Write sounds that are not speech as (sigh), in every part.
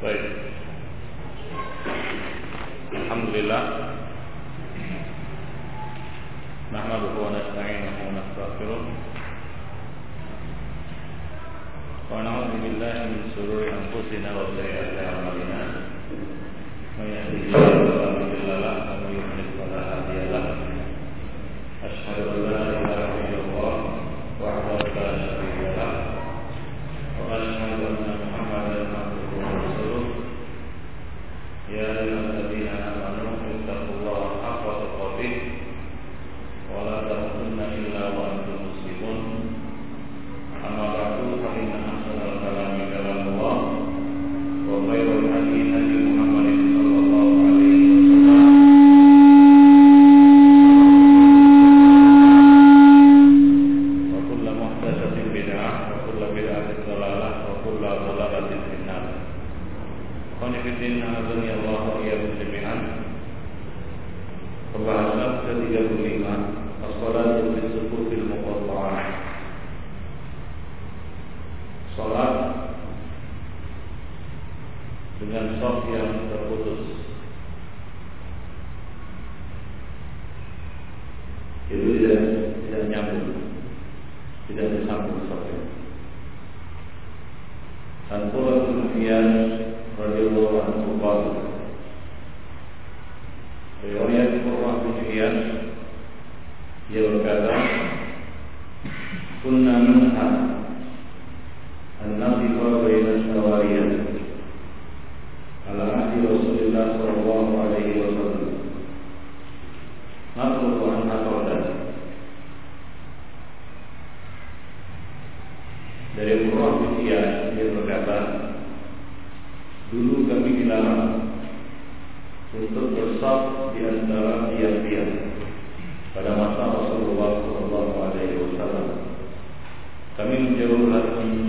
Baik. Alhamdulillah. Nahmaduhu wa nasta'inuhu wa nastaghfiruh. Wa na'udzu billahi min shururi anfusina wa sayyi'ati a'malina. Wa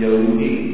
Yehudi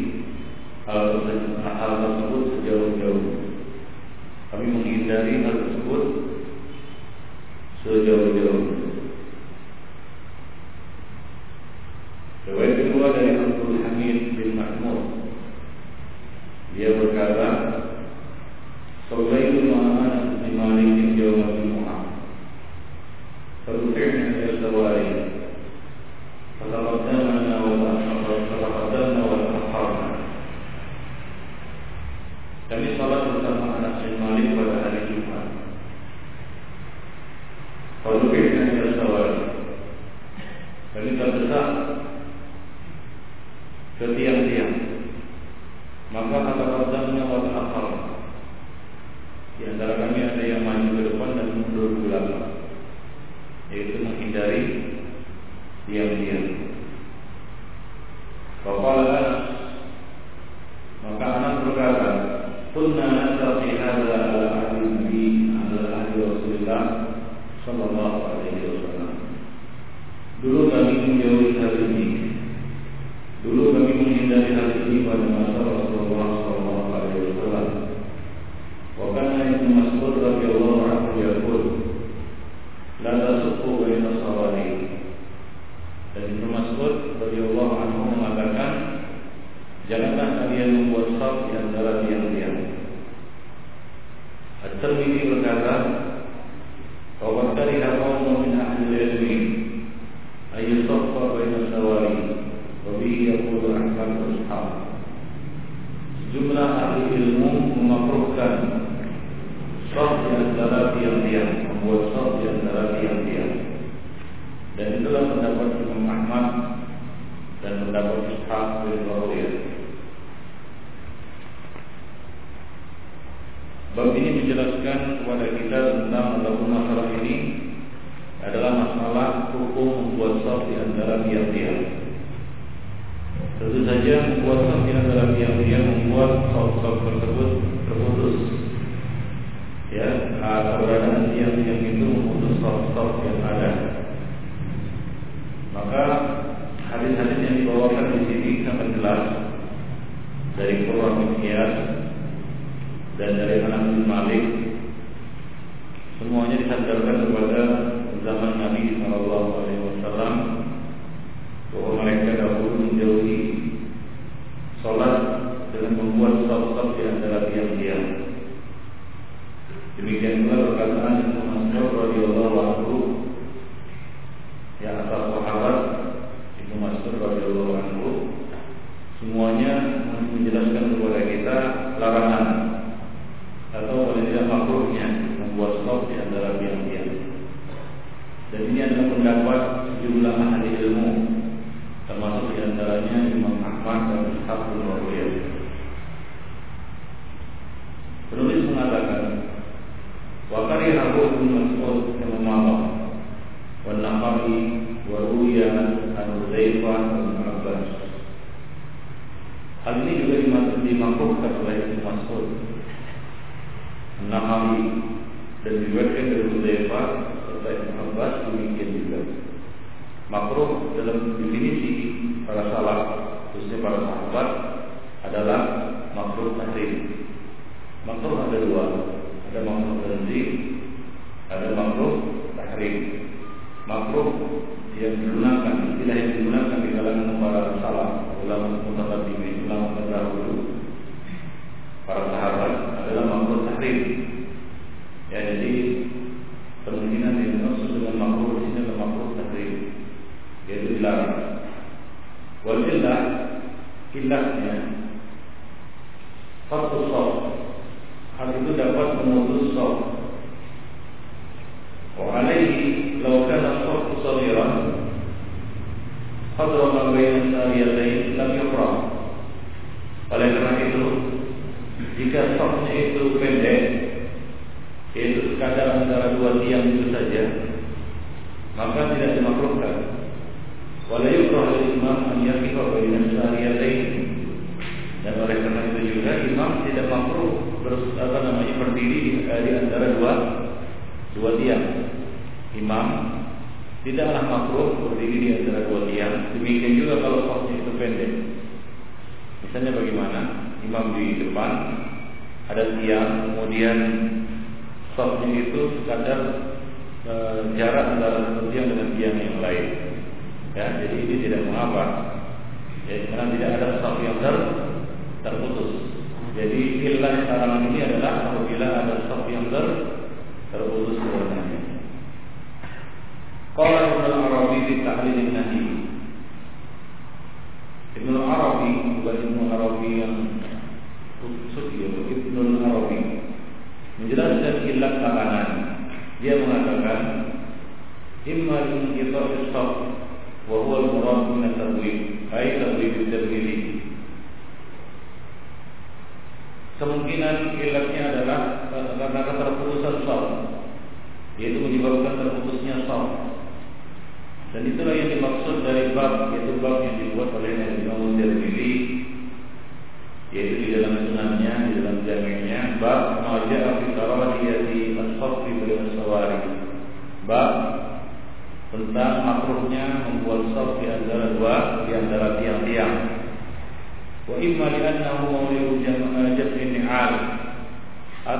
But we need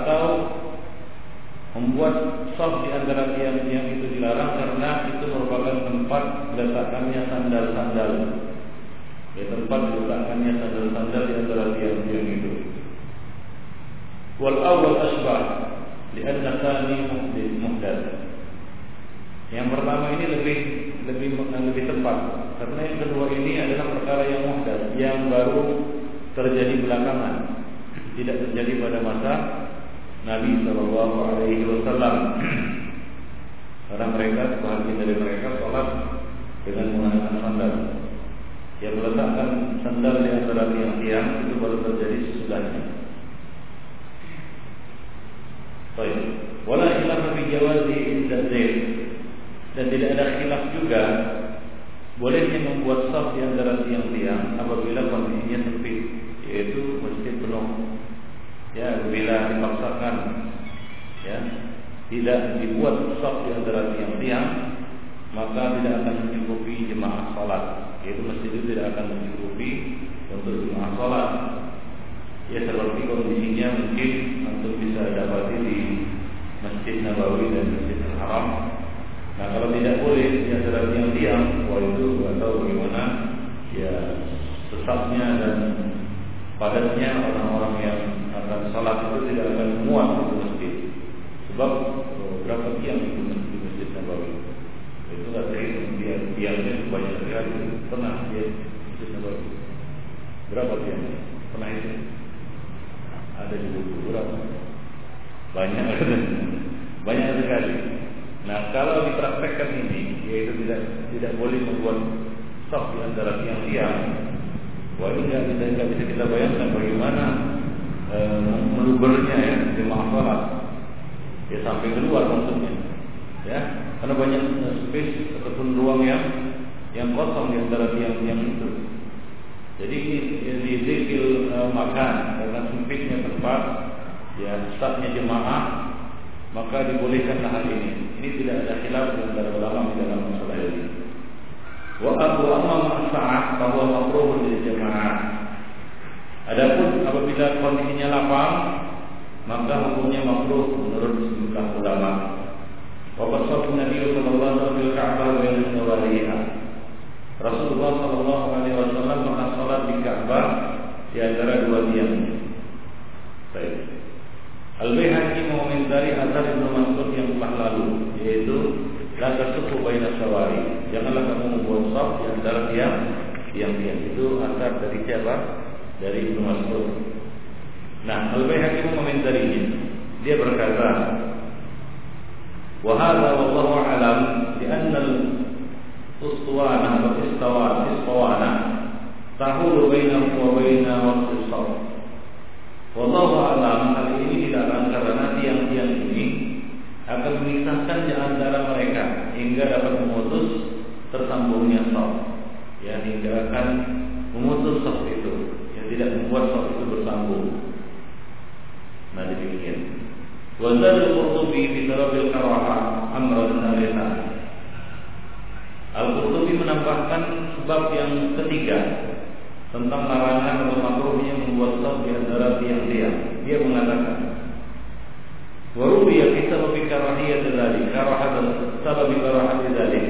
atau membuat soft di antara tiang-tiang itu dilarang karena itu merupakan tempat diletakkannya sandal-sandal. Ya, tempat diletakkannya sandal-sandal di antara tiang-tiang itu. Wal awal asbah lianna tani muhdad. Yang pertama ini lebih lebih lebih tepat karena yang kedua ini adalah perkara yang muhdad yang baru terjadi belakangan tidak terjadi pada masa Nabi Shallallahu Alaihi Wasallam. Karena mereka sebagian dari mereka sholat dengan menggunakan sandal. Yang meletakkan sandal di antara tiang-tiang itu baru terjadi sesudahnya. Baik. Wala khilaf fi jawazi inda dan tidak ada khilaf juga bolehnya membuat saf di antara tiang-tiang apabila kondisinya sempit yaitu masjid penuh ya bila dipaksakan ya tidak dibuat saf di antara tiang-tiang maka tidak akan mencukupi jemaah salat yaitu masjid itu tidak akan mencukupi untuk jemaah salat ya seperti kondisinya mungkin untuk bisa dapati di Masjid Nabawi dan Masjid Al Haram nah kalau tidak boleh di antara tiang-tiang wah itu atau bagaimana ya sesatnya dan padatnya orang-orang yang akan sholat itu tidak akan muat di masjid. Sebab oh, berapa tiang itu di masjid Nabawi? Itu nggak terhitung dia tiangnya banyak sekali. Pernah dia masjid Nabawi? Berapa tiangnya? Pernah itu? Ada di buku berapa? Banyak (laughs) banyak sekali. Nah kalau dipraktekkan ini, yaitu tidak tidak boleh membuat stop di antara tiang-tiang, Wah ini nggak bisa nggak bisa kita bayangkan bagaimana e, melubernya ya sholat ya sampai keluar maksudnya ya karena banyak eh, space ataupun ruang yang yang kosong di antara tiang-tiang itu. Jadi ini zikir e, makan karena sempitnya tempat ya startnya jemaah maka dibolehkanlah hal ini. Ini tidak ada khilaf di antara ulama di dalam masalah ini. Wa abu amma ma'sa'ah bahwa makruh di jemaah. Adapun apabila kondisinya lapang, maka hukumnya makruh menurut sejumlah ulama. Wa qasatu Nabi sallallahu alaihi wasallam wa nawariha. Rasulullah sallallahu alaihi wasallam pernah salat di Ka'bah di antara dua tiang. Baik. Al-Baihaqi mengomentari asar Ibnu Mas'ud yang telah lalu yaitu La tasufu baina sawari. Janganlah kamu membuat saf di antara tiang tiang-tiang. Itu asar dari siapa? Dari Ibnu Mas'ud. Nah, Al-Baihaqi mengomentarinya. Dia berkata, "Wa hadha wallahu a'lam li'anna al-uswana wa istawa istawana tahulu bainahu wa baina waqti saf." Wallahu a'lam hal ini dilarang karena tiang-tiang akan memisahkan di antara mereka hingga dapat memutus tersambungnya soft. Ya hingga akan memutus soft itu. Yang tidak membuat soft itu bersambung. Nah demikian. Wazal al-Qurtubi fi Tarabil Karaha Amran Alisa Al-Qurtubi menambahkan sebab yang ketiga tentang larangan atau makruhnya membuat soft di antara tiang-tiang. Dia mengatakan, وروي في سبب كراهية ذلك كراهة سبب كراهة ذلك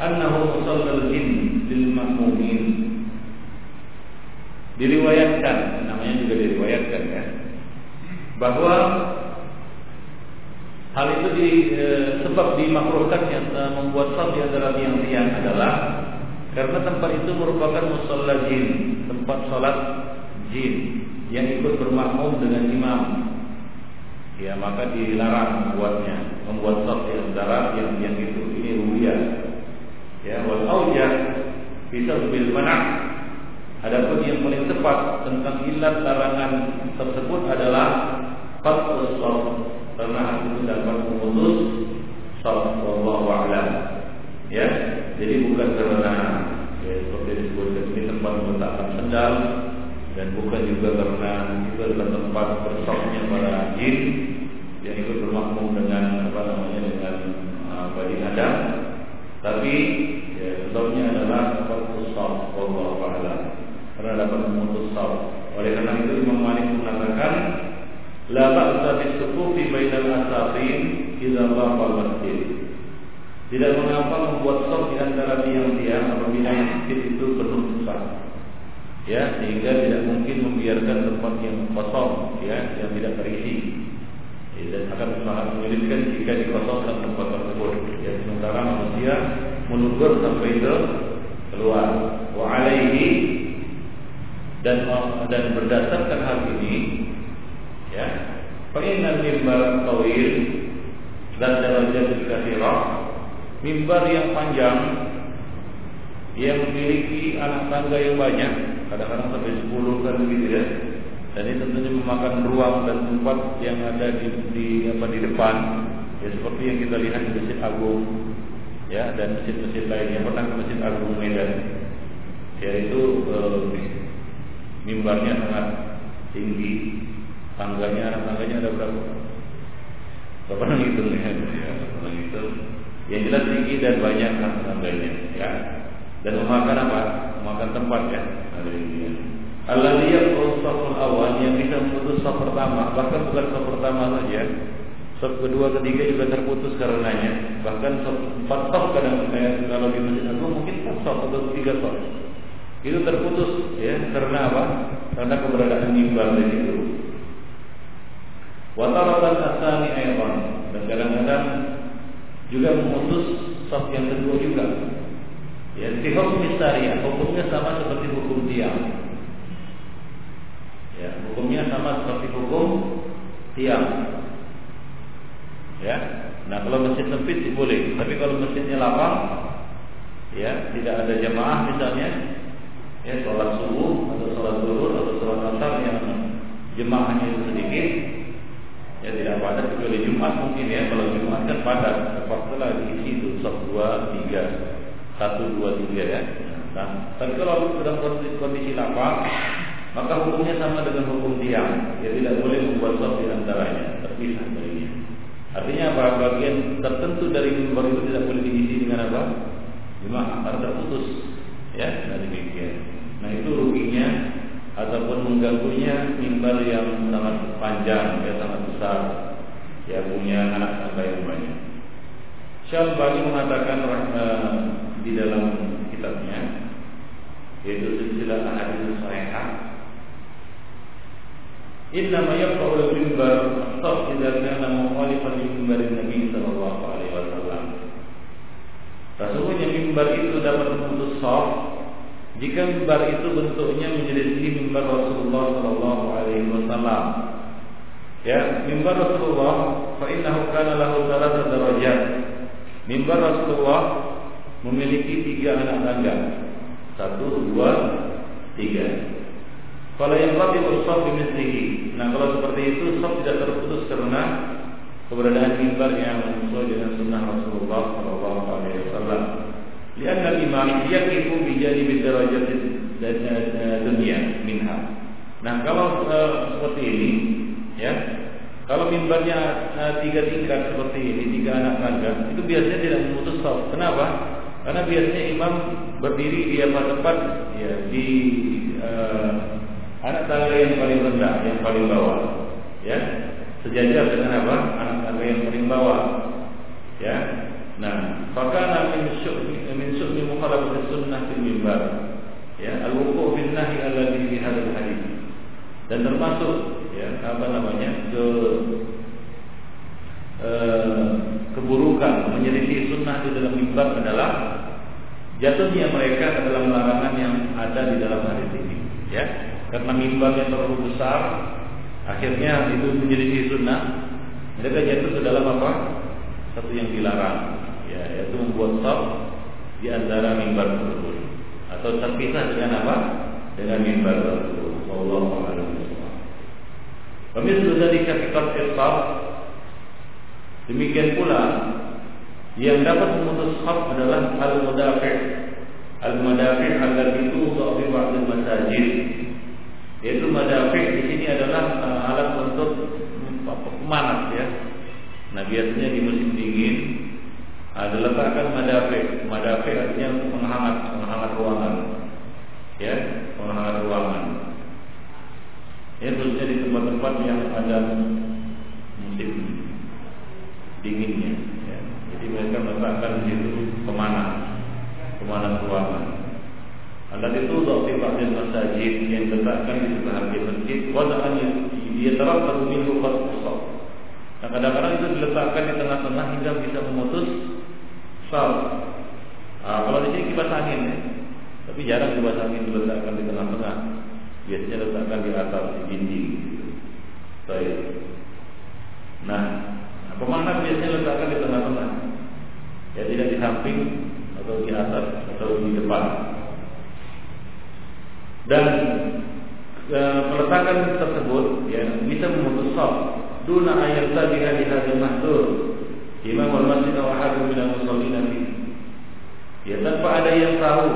أنه مصلى الجن للمأمومين diriwayatkan namanya juga diriwayatkan ya bahwa hal itu di, e, sebab dimakruhkannya e, membuat salat di antara tiang-tiang adalah karena tempat itu merupakan musalla jin tempat salat jin yang ikut bermakmum dengan imam ya maka dilarang membuatnya membuat saf di antara yang yang itu. Ini ruya. Ya wal aujah bisa bil mana adapun yang paling tepat tentang ilat larangan tersebut adalah fatul saf karena itu dapat memutus saf wallahu a'lam. Ya jadi bukan karena ya, seperti disebutkan ini tempat meletakkan sendal dan bukan juga karena itu adalah tempat bersoknya para jin yang ikut bermakmum dengan apa namanya dengan uh, bani Adam. Tapi ya, sebabnya adalah tempat usaf Allah Taala karena dapat memutus saf oleh karena itu Imam Malik mengatakan la ba'sa bisufufi bainal asafin idza baqa masjid. Tidak mengapa membuat saf di antara tiang-tiang apabila masjid itu penuh saf ya sehingga tidak mungkin membiarkan tempat yang kosong ya yang tidak terisi. Ya, dan akan sangat menyulitkan jika dikosongkan tempat tersebut. Ya sementara manusia menugur sampai ke keluar. Wa alaihi dan dan berdasarkan hal ini ya fa mimbar tawil dan darajat kathirah mimbar yang panjang yang memiliki anak tangga yang banyak kadang-kadang sampai 10 kan begitu ya. Dan ini tentunya memakan ruang dan tempat yang ada di, di apa di depan ya seperti yang kita lihat di Masjid Agung ya dan masjid-masjid lainnya pernah ke Masjid Agung Medan yaitu eh, mimbarnya sangat tinggi tangganya tangganya ada berapa? Berapa pernah ngitung (laughs) ya? pernah ngitung. Yang jelas tinggi dan banyak anak tangganya ya dan memakan apa? Memakan tempat ya. Allah lihat saful awal yang bisa memutus saf pertama, bahkan bukan saf pertama saja, saf kedua, ketiga juga terputus karenanya. Bahkan saf empat saf kadang saya kalau di masjid agung mungkin empat saf atau tiga saf itu terputus ya karena apa? Karena keberadaan mimbar di situ. Wataratan asani ayat dan kadang-kadang juga memutus saf yang kedua juga. Ya, di hukum syariah hukumnya sama seperti hukum tiang. Ya, hukumnya sama seperti hukum tiang. Ya, nah kalau masjid sempit boleh, tapi kalau masjidnya lapang, ya tidak ada jamaah misalnya, ya sholat subuh atau sholat zuhur atau sholat asar yang jemaahnya itu sedikit, ya tidak padat kecuali Jumat mungkin ya kalau Jumat kan padat, lah diisi itu satu dua tiga satu dua tiga ya. Nah, tapi kalau dalam kondisi, kondisi lapang, maka hukumnya sama dengan hukum tiang, ya tidak boleh membuat sop di antaranya, terpisah darinya. Artinya apa? Bagian tertentu dari mimbar itu tidak boleh diisi dengan apa? Jemaah akan terputus, ya, nah demikian. Nah itu ruginya ataupun mengganggunya mimbar yang sangat panjang, ya sangat besar, ya punya anak tangga yang banyak. Syalbani mengatakan uh, di dalam kitabnya yaitu silsilah hadis sahihah Inna ma yaqra'u al-mimbar saf idza kana mukhalifan li mimbar Nabi sallallahu alaihi wasallam. Sesungguhnya mimbar itu dapat memutus saf jika mimbar itu bentuknya menyelisih mimbar Rasulullah sallallahu alaihi wasallam. Ya, mimbar Rasulullah fa innahu kana lahu thalathah darajat. Mimbar Rasulullah memiliki tiga anak tangga. Satu, dua, tiga. Kalau yang rati usaf bimislihi. Nah kalau seperti itu saf tidak terputus karena keberadaan mimbar yang sesuai dengan sunnah Rasulullah Shallallahu Alaihi Wasallam. Lihat imam yakifu bijadi bidarajat dan dunia minha. Nah kalau uh, seperti ini, ya kalau mimbarnya uh, tiga tingkat seperti ini, tiga anak tangga, itu biasanya tidak memutus saf. Kenapa? Karena biasanya imam berdiri di apa tempat ya di uh, Anak tangga yang paling rendah, yang paling bawah, ya sejajar dengan apa? Anak tangga yang paling bawah, ya. Nah, fakana min syu'mi min syu'mi mukhalafat sunnah fil mimbar. Ya, al-wuqu' bin nahi alladhi fi hadzal hadis. Dan termasuk ya apa namanya? ke eh, keburukan menyelisih sunnah di dalam mimbar adalah jatuhnya mereka ke dalam larangan yang ada di dalam hadis ini. Ya, karena mimbarnya terlalu besar akhirnya itu menjadi sunnah. Mereka jatuh ke dalam apa? Satu yang dilarang ya yaitu membuat sab di antara mimbar tersebut. Atau terpisah dengan apa? Dengan mimbar tersebut. Wallahu a'lam Pemirsa dari kafikat sab demikian pula yang dapat memutus sab adalah al-mudafi' al-mudafi' allati tuḍa fi ba'd al-masajid yaitu madafik di sini adalah uh, alat untuk pemanas ya. Nah biasanya di musim dingin ada letakkan madafik. Madafik artinya untuk menghangat, menghangat ruangan. Ya, menghangat ruangan. Ya khususnya di tempat-tempat yang ada musim dinginnya. Mereka meletakkan di situ pemanas, pemanas ruangan. Alat itu untuk ba'dil masajid yang diletakkan di sebahagian masjid wada'an dia terang minhu usab. Nah kadang-kadang itu diletakkan di tengah-tengah hingga bisa memutus sal. Nah, kalau di sini kipas angin ya. Tapi jarang kipas angin diletakkan di tengah-tengah. Biasanya diletakkan di atas di dinding. Baik. Nah, pemanas biasanya diletakkan di tengah-tengah. Ya tidak di samping atau di atas atau di depan. Dan e, peletakan tersebut ya bisa memutus saf duna ayat tadi di hadis mahdur imam al-masjid wa hadim min al-musallin ya tanpa ada yang tahu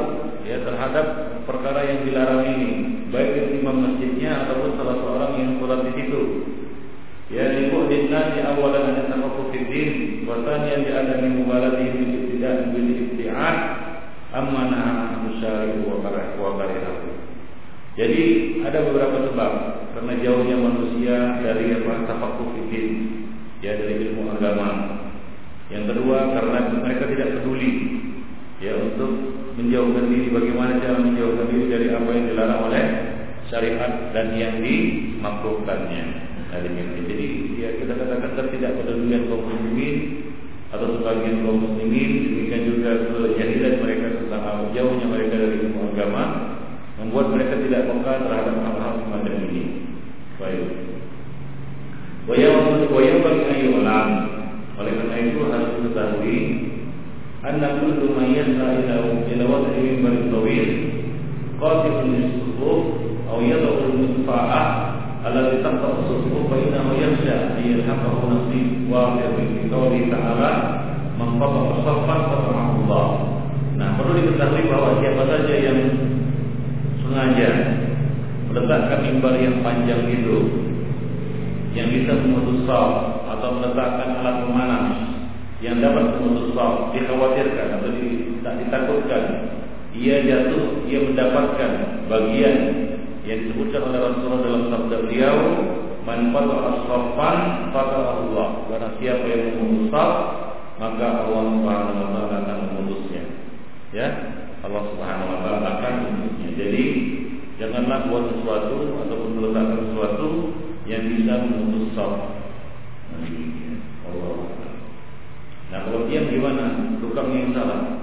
ya terhadap perkara yang dilarang ini baik itu imam masjidnya ataupun salah seorang yang sholat di situ ya libu'din nasi awalan an tafaqquh fid din wa thaniyan li adami mubalatihim bil ibtida' bil ibti'ad amma nahaa musyari wa karihahu jadi ada beberapa sebab karena jauhnya manusia dari apa tafakuh fikih ya dari ilmu agama. Yang kedua karena mereka tidak peduli ya untuk menjauhkan diri bagaimana cara menjauhkan diri dari apa yang dilarang oleh syariat dan yang dimakruhkannya. Nah, Jadi ya kita katakan tidak kepedulian kaum muslimin atau sebagian kaum muslimin demikian juga kejahilan mereka tentang jauhnya mereka dari ilmu agama membuat mereka tidak peka terhadap hal-hal semacam ini. Baik. Wayang wayang bagi ayulan. Oleh karena itu harus diketahui anna kullu man yas'a ila ila wad'i mimbar tawil qatilun lis-sufuf aw yad'u الذي تقطع الصفوف فإنه يخشى أن يلحقه نصيب واقع في قوله تعالى من قطع صفا قطعه الله Nah, perlu diketahui bahwa siapa saja yang sengaja meletakkan mimbar yang panjang itu yang bisa memutus saf atau meletakkan alat pemanas yang dapat memutus saf dikhawatirkan atau tidak ditakutkan ia jatuh ia mendapatkan bagian yang disebutkan oleh Rasulullah dalam sabda beliau man qata'a saffan Allah. Barang siapa yang memutus saf maka Allah Subhanahu wa taala akan memutusnya. Ya? Allah Subhanahu wa taala akan memutusnya. Jadi janganlah buat sesuatu ataupun meletakkan sesuatu yang bisa memutus saf. Allah Nah kalau dia gimana? Tukangnya yang salah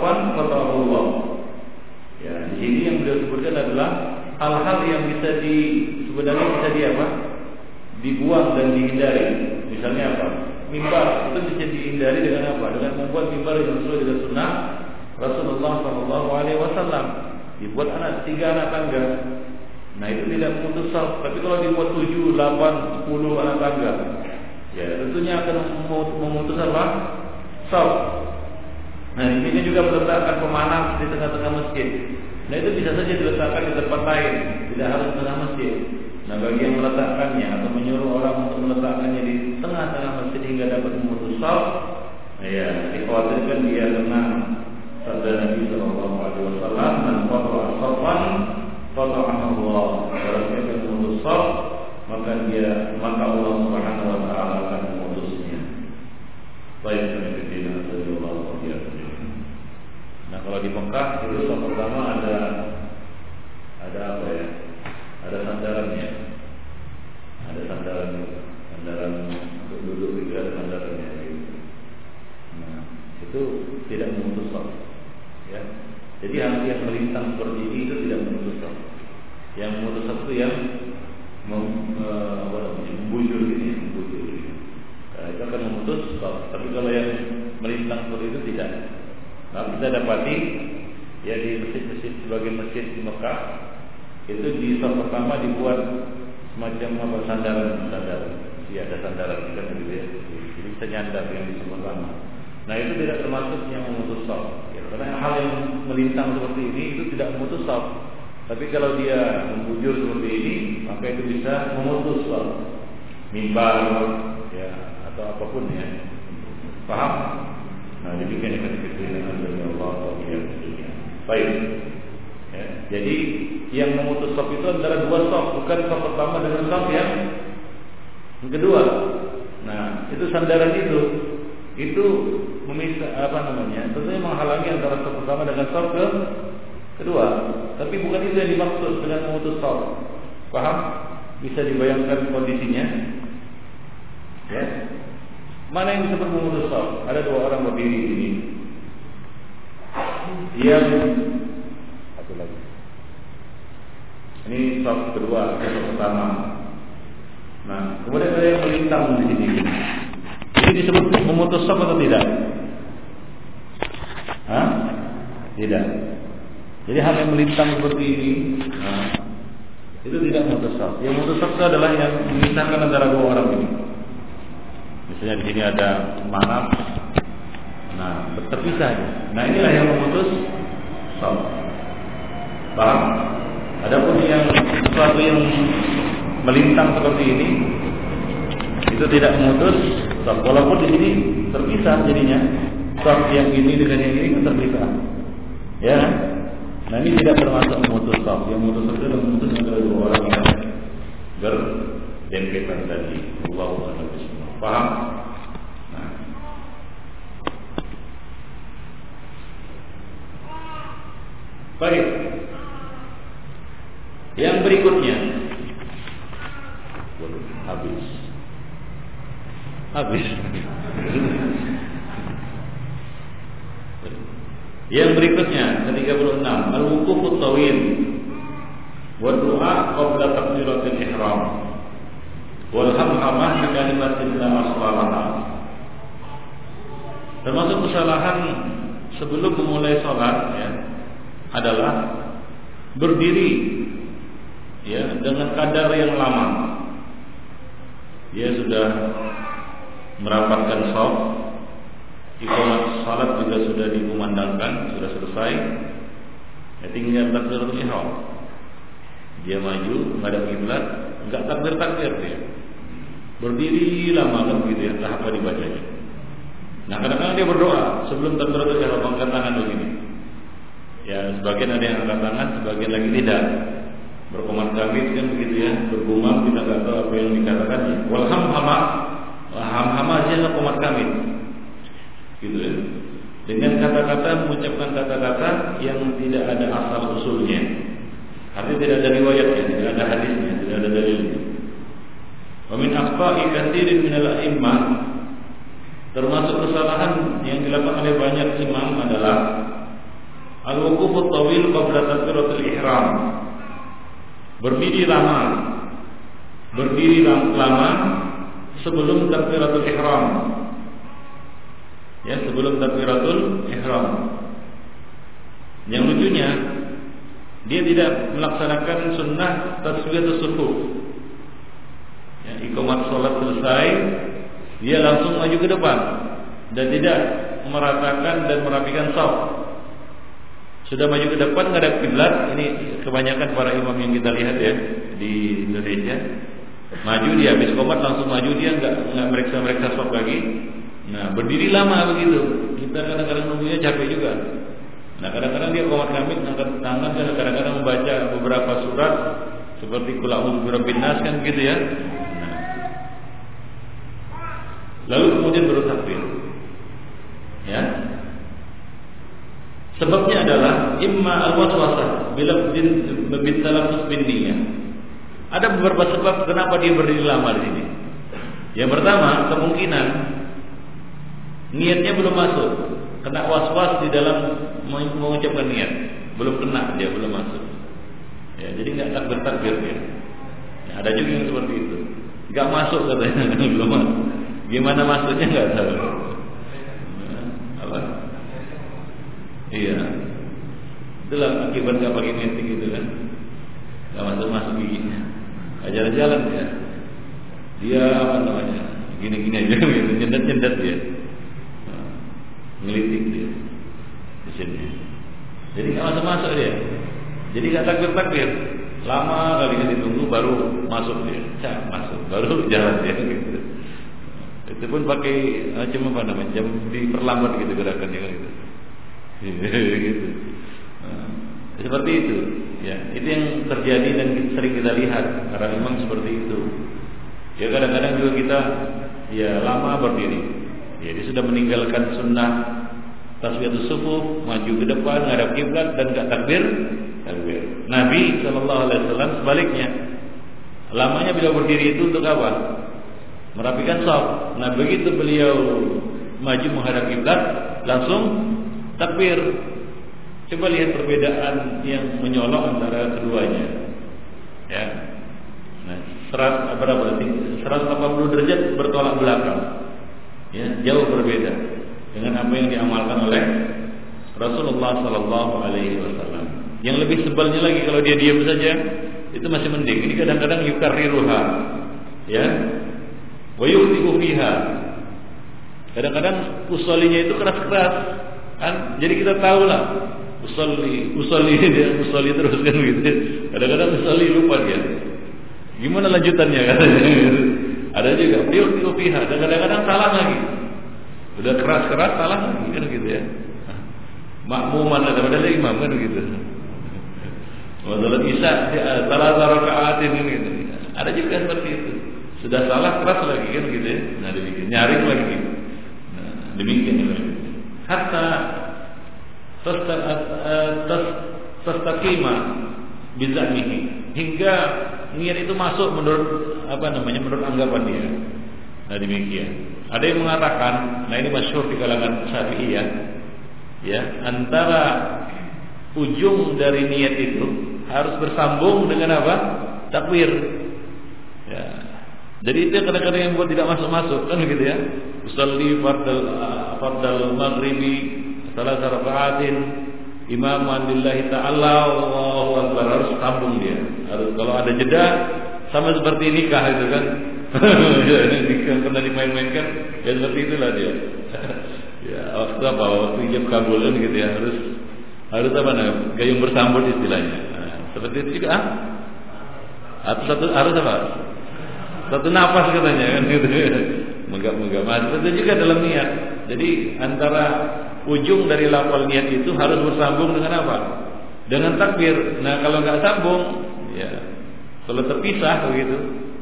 qata Allah. Ya, di sini yang beliau sebutkan adalah hal-hal yang bisa di sebenarnya bisa di apa? Dibuang dan dihindari. Misalnya apa? Mimbar itu bisa dihindari dengan apa? Dengan membuat mimbar yang sesuai dengan sunnah Rasulullah Shallallahu Alaihi Wasallam. Dibuat anak tiga anak tangga. Nah itu tidak memutus saf. Tapi kalau dibuat tujuh, delapan, sepuluh anak tangga, ya tentunya akan memutus apa? Saf. Nah, ini juga meletakkan pemanas di tengah-tengah masjid. Nah, itu bisa saja diletakkan di tempat lain, tidak harus tengah masjid. Nah, bagi yang meletakkannya atau menyuruh orang untuk meletakkannya di tengah-tengah masjid hingga dapat memutus saf, ya, dikhawatirkan dia kena sabda Nabi Shallallahu Alaihi Wasallam dan qata'a safan qata'a Allah. Kalau dia akan memutus saf, maka dia maka Allah Subhanahu Wa Taala akan memutusnya. Baik, Nah kalau di Mekah itu yang pertama ada ada apa ya? Ada sandarannya, ada sandaran sandaran untuk duduk itu ada sandarannya. Gitu. Nah itu tidak memutus sok, ya. Jadi hal yang melintang seperti ini itu tidak memutus sok. Yang memutus sok itu yang mem, apa namanya, membujur ini, membujur ini. Nah, itu akan memutus sok. Tapi kalau yang melintang seperti itu tidak. Nah, kita dapati ya di masjid-masjid sebagian masjid di Mekah itu di saf pertama dibuat semacam apa sandaran sandaran. Iya ada sandaran kan gitu ya. Jadi bisa nyandar yang di saf pertama. Nah itu tidak termasuk yang memutus saf ya, karena hal yang melintang seperti ini itu tidak memutus saf tapi kalau dia membujur seperti ini maka itu bisa memutus saf mimbar ya atau apa pun ya. Paham nah demikian yang kita dari Allah baik ya, jadi yang memutus sop itu antara dua sop, bukan sop pertama dengan sop yang kedua. Nah, itu sandaran itu itu memisah apa namanya? Tentunya menghalangi antara sop pertama dengan sop ke kedua. Tapi bukan itu yang dimaksud dengan memutus sop. Paham? Bisa dibayangkan kondisinya? Ya. Mana yang disebut memutus sop? Ada dua orang berdiri di sini. Yang satu lagi. Ini sop kedua, sop pertama. Nah, kemudian ada yang melintang di sini. Ini disebut memutus sop atau tidak? Hah? Tidak. Jadi hal yang melintang seperti ini, nah, itu tidak memutus. Yang memutus itu adalah yang memisahkan antara dua orang ini. Misalnya di sini ada manap, nah terpisah. Nah inilah yang memutus sop. Paham? Adapun yang sesuatu yang melintang seperti ini itu tidak memutus walaupun di sini terpisah jadinya sop yang ini dengan yang ini kan terpisah. Ya nah ini tidak termasuk memutus sop yang memutus itu adalah memutus antara dua orang yang berdempetan tadi. Allah paham baik. Yang berikutnya. Habis. Habis. Yang berikutnya ke-36. Al-wuqufut tawil. Wa du'a qabla takbiratil ihram wal hamhamah bi kalimatin la aslalaha Termasuk kesalahan sebelum memulai sholat ya, adalah berdiri ya dengan kadar yang lama. Dia sudah merapatkan sholat, ikomat salat juga sudah dikumandangkan, sudah selesai. Ya, tinggal takbiratul ihram. Dia maju menghadap kiblat, enggak takbir takbir dia. Berdiri lama kan begitu ya, tahap dibacanya. Nah kadang-kadang dia berdoa sebelum takbiratul ihram angkat tangan begini. Ya sebagian ada yang angkat tangan, sebagian lagi tidak berkomat kami kan begitu ya bergumam kita nggak tahu apa yang dikatakan walham hama ham hama aja komat kami gitu ya dengan kata-kata mengucapkan kata-kata yang tidak ada asal usulnya artinya tidak ada riwayatnya tidak ada hadisnya tidak ada dalilnya. Wa min akhta'i katsirin min al-a'immah termasuk kesalahan yang dilakukan oleh banyak imam adalah al-wuquf tawil qabla takbiratul ihram. Berdiri lama berdiri lama sebelum takbiratul ihram. Ya sebelum takbiratul ihram. Yang lucunya dia tidak melaksanakan sunnah taswiyatus sufuf ya ikomat salat selesai dia langsung maju ke depan dan tidak meratakan dan merapikan saf. Sudah maju ke depan ngadap kiblat. Ini kebanyakan para imam yang kita lihat ya di Indonesia. Maju dia habis komat langsung maju dia nggak nggak meriksa meriksa sok lagi. Nah berdiri lama begitu. Kita kadang-kadang nunggunya capek juga nah kadang-kadang dia komat kami angkat tangan dan kadang-kadang membaca beberapa surat seperti kulahu birabbin nas kan gitu ya nah. lalu kemudian baru takbir ya Sebabnya adalah imma al-waswasah bila bin talaffuz niyah. Ada beberapa sebab kenapa dia berdiri lama di sini. Yang pertama, kemungkinan niatnya belum masuk. Kena was-was di dalam mengucapkan niat. Belum kena dia, belum masuk. Ya, jadi nggak takbir takbir dia. Ya, ada juga yang seperti itu. Nggak masuk katanya, (laughs) belum masuk. Gimana masuknya nggak tahu. Nah, apa? Iya. Itulah akibat gak pakai metik gitu kan. nggak masuk masuk giginya nggak jalan-jalan dia dia apa namanya gini-gini aja (laughs) gitu nyendet-nyendet dia ngelitik dia. Di sini. Jadi nggak masuk masuk dia. Jadi nggak takbir takbir lama kali ini ditunggu baru masuk dia. Cak masuk. Baru (laughs) jalan dia gitu. Itu pun pakai macam apa namanya? Jam diperlambat gitu gerakannya kan gitu. (laughs) Gitu. Nah, seperti itu. Ya itu yang terjadi dan sering kita lihat. Karena memang seperti itu. Ya kadang-kadang juga kita ya lama berdiri dia sudah meninggalkan sunnah tasbihatus subuh maju ke depan ngadap kiblat dan gak takbir takbir Nabi Shallallahu Alaihi Wasallam sebaliknya lamanya beliau berdiri itu untuk apa merapikan saf. Nah, begitu beliau maju menghadap kiblat, langsung takbir. Coba lihat perbedaan yang menyolok antara keduanya. Ya. Nah, serat berapa berarti? 180 derajat bertolak belakang. Ya, jauh berbeda dengan apa yang diamalkan oleh Rasulullah sallallahu alaihi wasallam. Yang lebih sebalnya lagi kalau dia diam saja, itu masih mending. Ini kadang-kadang yukarriruha. Ya, wa yukhti'u fiha. Kadang-kadang usolinya itu keras-keras, kan? Jadi kita tahu lah usolli, usolli (laughs) dia usolli terus kan gitu. Kadang-kadang usolli lupa dia. Gimana lanjutannya katanya? (laughs) Ada juga yukhti'u fiha dan kadang-kadang salah lagi. Udah keras-keras salah lagi kan gitu ya. Makmuman ada padahal imam kan gitu. Masalah isya salah rakaat ini gitu. Ada juga seperti itu. Sudah salah keras lagi kan gitu ya. Nah demikian nyaring lagi gitu. Nah, demikian ya. Hatta tastaqima bizamihi hingga niat itu masuk menurut apa namanya menurut anggapan dia. Nah demikian. Ada yang mengatakan, nah ini masyhur di kalangan Syafi'iyah, ya antara ujung dari niat itu harus bersambung dengan apa? Takwir. Ya, jadi itu kadang-kadang yang buat tidak masuk-masuk kan begitu ya. Usalli fardal fardal maghribi salah rakaatin imaman ta'ala Allahu akbar harus sambung dia. Harus kalau ada jeda sama seperti nikah itu kan. (laughs) nikah pernah dimain-mainkan ya seperti itulah dia. (laughs) ya waktu apa waktu ijab kabul kan gitu ya harus harus apa namanya gayung bersambut istilahnya. Nah, seperti itu juga ah. Atau satu harus apa? Satu nafas katanya kan (laughs) gitu. Menggap-menggap. Nah, itu juga dalam niat. Jadi antara ujung dari lafal niat itu harus bersambung dengan apa? Dengan takbir. Nah, kalau nggak sambung, ya kalau terpisah begitu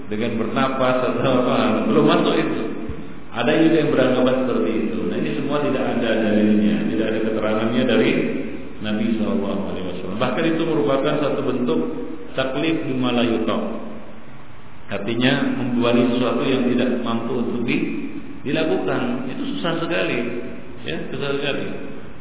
dengan bernapas atau apa, belum masuk itu. Ada juga yang beranggapan seperti itu. Nah, ini semua tidak ada dalilnya, tidak ada keterangannya dari Nabi SAW. Bahkan itu merupakan satu bentuk taklif la Artinya membuat sesuatu yang tidak mampu untuk dilakukan itu susah sekali, ya susah sekali.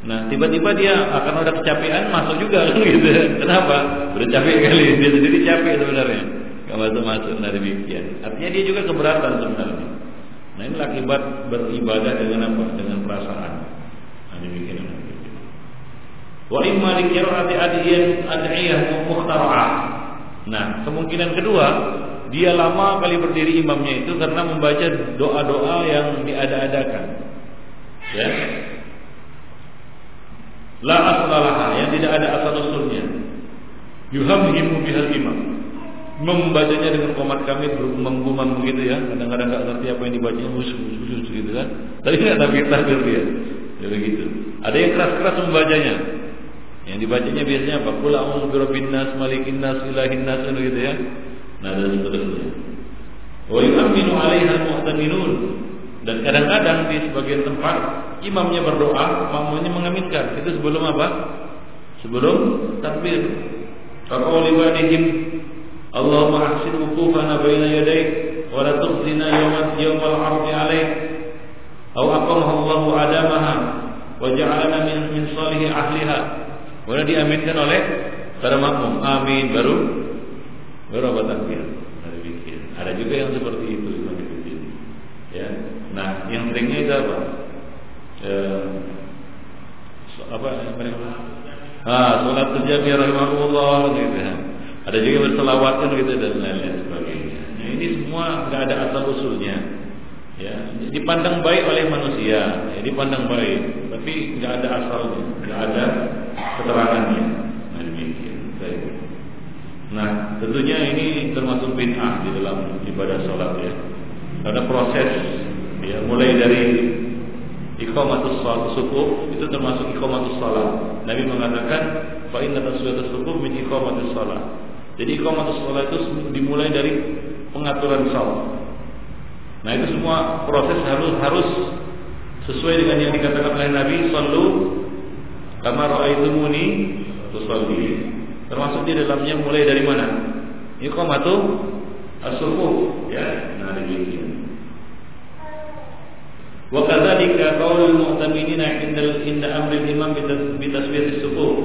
Nah tiba-tiba dia akan ada kecapean masuk juga kan (laughs) gitu. Kenapa? Udah capek kali dia sendiri capek sebenarnya. Gak masuk masuk nah demikian. Artinya dia juga keberatan sebenarnya. Nah ini akibat beribadah dengan apa? Dengan perasaan. Nah demikian. Wa imma likirati adiyan adiyah mukhtara'ah. Nah kemungkinan kedua dia lama kali berdiri imamnya itu karena membaca doa-doa yang diada-adakan. Ya. La aslalaha yang tidak ada asal usulnya. Yuhamhimu bihal imam. Membacanya dengan komat kami bergumam-gumam begitu ya. Kadang-kadang nggak ngerti apa yang dibacanya khusus khusus gitu kan. Tapi nggak tapi takbir dia. Ya begitu. Ada yang keras-keras membacanya. Yang dibacanya biasanya apa? Qul a'udzu nas, malikin nas, ilahin nas gitu ya. Nah dan seterusnya. Wa yu'minu 'alaiha muhtaminun dan kadang-kadang di sebagian tempat imamnya berdoa, makmumnya mengaminkan. Itu sebelum apa? Sebelum takbir. Faqawli wadihim Allahumma ahsin wukufana baina yadayk wa la tukhzina yawmal yawmal 'ardi 'alaik. Aw aqamaha Allah adamaha wa ja'alana min min salih ahliha. Kemudian diaminkan oleh para makmum. Amin baru Berapa takbir? Ada bikin. Ada juga yang seperti itu Ya. Nah, yang seringnya itu apa? Apa mereka? Ah, salat terjadi rahimahullah gitu ya. Ada juga berselawatkan gitu dan lain-lain sebagainya. Nah, ini semua nggak ada asal usulnya. Ya, dipandang baik oleh manusia, ya, dipandang baik, tapi nggak ada asalnya, nggak ada keterangannya. Nah, demikian. Nah, tentunya ini termasuk bid'ah di dalam ibadah sholat ya. Ada proses ya, mulai dari iqamatus shalah subuh itu termasuk iqamatus shalah. Nabi mengatakan fa inna tasbihatus subuh min iqamatus shalah. Jadi iqamatus shalah itu dimulai dari pengaturan salat. Nah, itu semua proses harus harus sesuai dengan yang dikatakan oleh Nabi sallu kama raaitumuni tusalli. Termasuk di dalamnya mulai dari mana? Iqamatu as-subuh ya. Nah, demikian. وكذلك قول المؤتمنين عند عند امر الامام بتسبيح الصفوف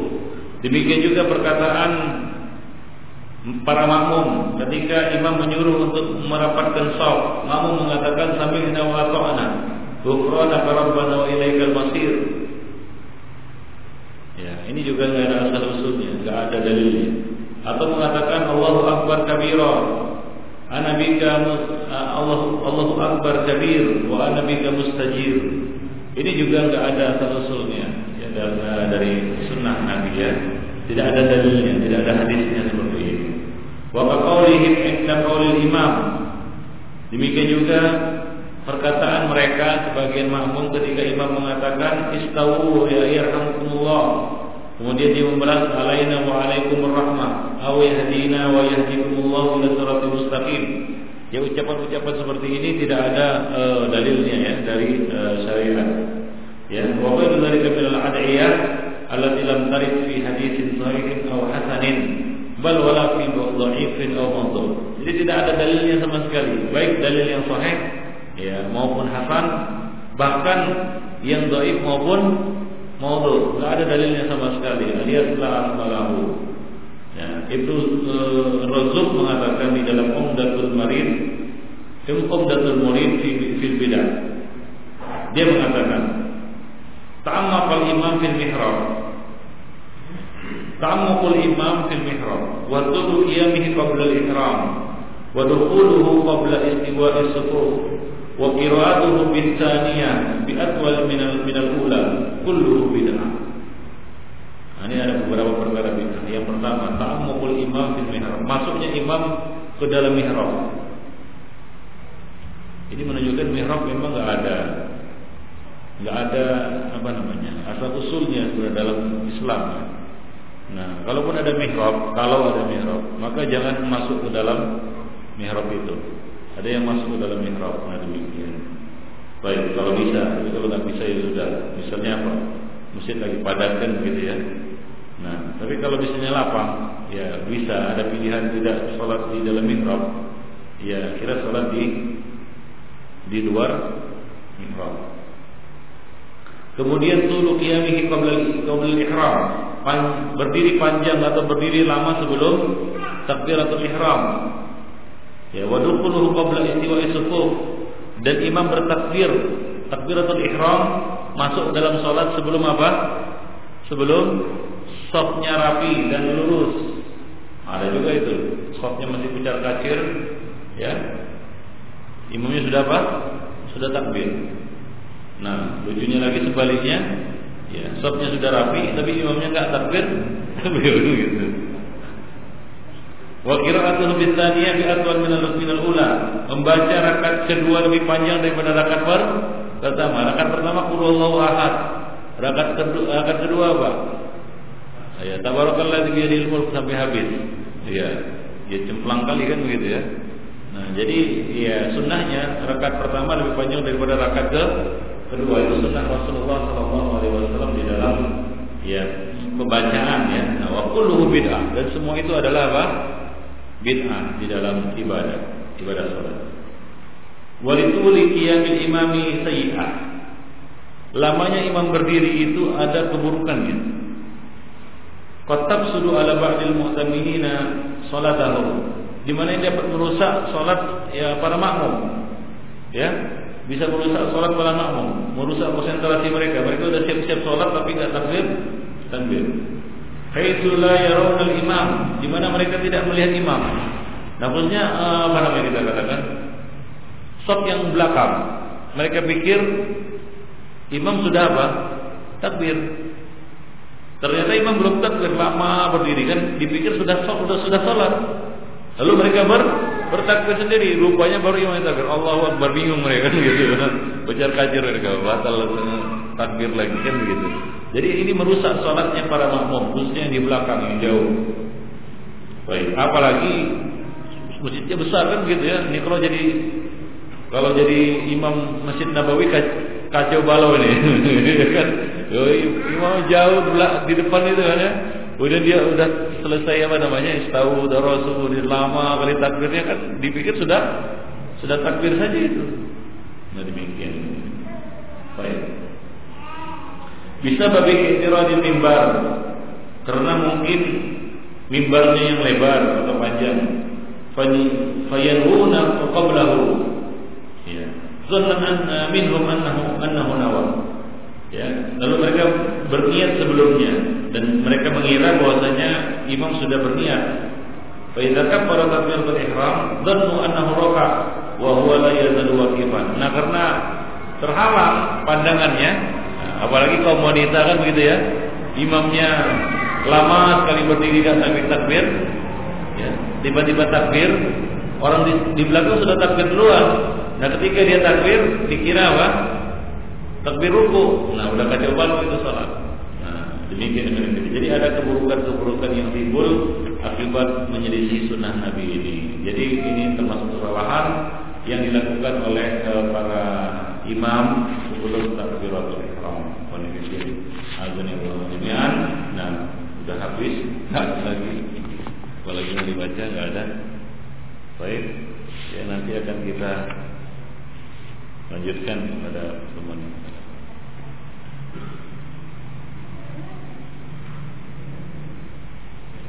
demikian juga perkataan para makmum ketika imam menyuruh untuk merapatkan saf makmum mengatakan sami'na wa ata'na ghufranaka rabbana wa ilaikal masir ya ini juga enggak ada asal usulnya enggak ada dalilnya atau mengatakan Allahu akbar kabira Ana bika Allah Allahu akbar kabir wa ana bika mustajir. Ini juga enggak ada asal usulnya ya dari, sunnah Nabi ya. Tidak ada dalilnya, tidak ada hadisnya seperti ini. Wa qaulihim inda qaulil imam. Demikian juga perkataan mereka sebagian makmum ketika imam mengatakan istawu ya yarhamukumullah Kemudian dia membalas alaina wa alaikum rahmah aw yahdina wa yahdikumullah ila siratal mustaqim. Ya ucapan-ucapan seperti ini tidak ada uh, dalilnya ya dari uh, syariat. Ya, wa ghairu dzalika min al-ad'iyah allati lam tarid fi haditsin sahihin aw hasanin bal wala fi dha'ifin aw mawdu'. Jadi tidak ada dalilnya sama sekali, baik dalil yang sahih ya maupun hasan bahkan yang dhaif maupun maudhu, tidak ada dalilnya sama sekali. Alias la asmalahu. Ya, itu uh, Razuk mengatakan di dalam Umdatul Marid, Umdatul Murid fi bidah. Dia mengatakan, ta'ammaqal imam fil mihrab. Ta'ammaqul imam fil mihrab wa tudu qiyamihi qabla al-ihram wa dukhuluhu qabla istiwa'i sufuf wa qira'atuhu bi atwal min al min al ula kulluhu bid'ah. Ini ada beberapa perkara bid'ah. Yang pertama, ta'ammukul imam fil mihrab. Masuknya imam ke dalam mihrab. Ini menunjukkan mihrab memang enggak ada enggak ada apa namanya? asal usulnya sudah dalam Islam. Nah, kalaupun ada mihrab, kalau ada mihrab, maka jangan masuk ke dalam mihrab itu. Ada yang masuk ke dalam mihrab, nah demikian. Baik, kalau bisa, kalau nggak bisa ya sudah. Misalnya apa? Masjid lagi padatkan begitu ya. Nah, tapi kalau misalnya lapang, ya bisa. Ada pilihan tidak sholat di dalam mihrab. Ya, kira sholat di di luar mihrab. Kemudian tulu qiyamihi qabla qabla ihram. Berdiri panjang atau berdiri lama sebelum takbiratul ihram. Ya, wa dukhuluhu qabla istiwa'i sufuf dan imam bertakbir takbiratul ihram masuk dalam salat sebelum apa? Sebelum safnya rapi dan lurus. Ada juga itu. Safnya masih pucat kacir, ya. Imamnya sudah apa? Sudah takbir. Nah, lucunya lagi sebaliknya, ya, safnya sudah rapi tapi imamnya enggak takbir, (laughs) beliau gitu. Wa qira'atuhu bitsaniyah bi atwal min al ula. Membaca rakaat kedua lebih panjang daripada rakaat pertama. Rakaat pertama qul ahad. Rakaat kedua rakaat kedua apa? Ya, tabarakallah bi yadil mulk sampai habis. Iya. Ya cemplang kali kan begitu ya. Nah, jadi ya sunnahnya rakaat pertama lebih panjang daripada rakaat ke kedua itu sunnah Rasulullah sallallahu alaihi wasallam di dalam ya pembacaan ya. Nah, wa kulluhu bid'ah dan semua itu adalah apa? bid'ah di dalam ibadah, ibadah salat. Walituli qiyamil imami sayyi'ah. Lamanya imam berdiri itu ada keburukannya. Qatab sudu ala ba'dil mu'taminina salatahu. Di mana dia dapat merusak salat ya para makmum. Ya, bisa merusak salat para makmum, merusak konsentrasi mereka. Mereka sudah siap-siap salat tapi enggak takbir, takbir. Haitsu la yarawna al-imam, di mana mereka tidak melihat imam. Nah, maksudnya eh, apa namanya kita katakan? Sop yang belakang. Mereka pikir imam sudah apa? Takbir. Ternyata imam belum takbir lama berdiri kan dipikir sudah sop sudah sudah salat. Lalu mereka ber bertakbir sendiri, rupanya baru imam yang takbir. Allahu Akbar bingung mereka kan (laughs) gitu. Bacar kacir mereka, batal takbir lagi kan begitu. Jadi ini merusak sholatnya para makmum, khususnya yang di belakang yang jauh. Baik, apalagi masjidnya besar kan gitu ya. Ini kalau jadi kalau jadi imam Masjid Nabawi kacau balau ini, (laughs) kan? Imam jauh di depan itu kan ya. Kemudian dia udah selesai apa namanya istawu darasu lama kali takbirnya kan dipikir sudah sudah takbir saja itu. Nah demikian. Baik. Bisa bagi di mimbar karena mungkin mimbarnya yang lebar atau panjang. Fayanuna qablahu. Ya. Zannan minhum annahu annahu nawam. Ya, lalu mereka berniat sebelumnya dan mereka mengira bahwasanya imam sudah berniat. Fa idza kabbara takbiratul ihram dhannu annahu raka wa la yazalu. Nah, karena terhalang pandangannya, apalagi kaum wanita kan begitu ya. Imamnya lama sekali berdiri dan sambil takbir, ya, tiba-tiba takbir, orang di, di belakang sudah takbir duluan. Nah, ketika dia takbir, dikira apa? Takbir ruku. Nah, udah kacau balau itu salat. Nah, demikian Jadi ada keburukan-keburukan yang timbul akibat menyelisih sunnah Nabi ini. Jadi ini termasuk kesalahan yang dilakukan oleh uh, para imam sebelum takbiratul ihram. Azanillah Nah, sudah habis, nggak lagi. Apalagi mau dibaca nggak ada. Baik, ya nanti akan kita lanjutkan pada teman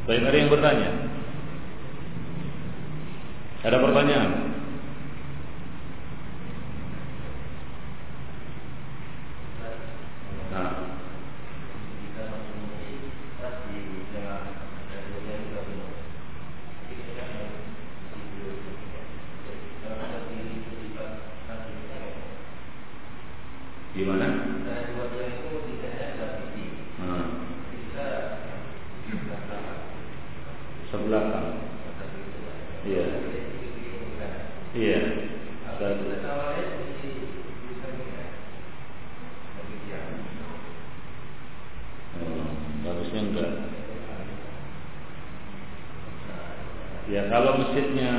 Baik, ada yang bertanya? Ada pertanyaan? Nah. Gimana? belakang. Iya. Iya. Hmm, harusnya enggak. Ya kalau masjidnya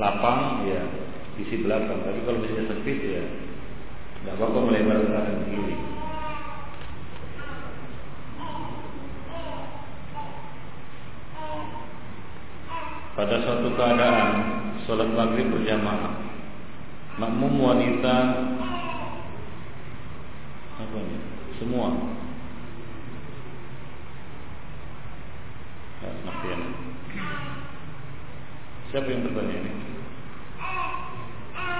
lapang ya isi belakang, tapi kalau masjidnya sempit ya nggak apa-apa melebar ke kiri. pada suatu keadaan sholat maghrib berjamaah makmum wanita apa ini? semua ya, siapa yang bertanya ini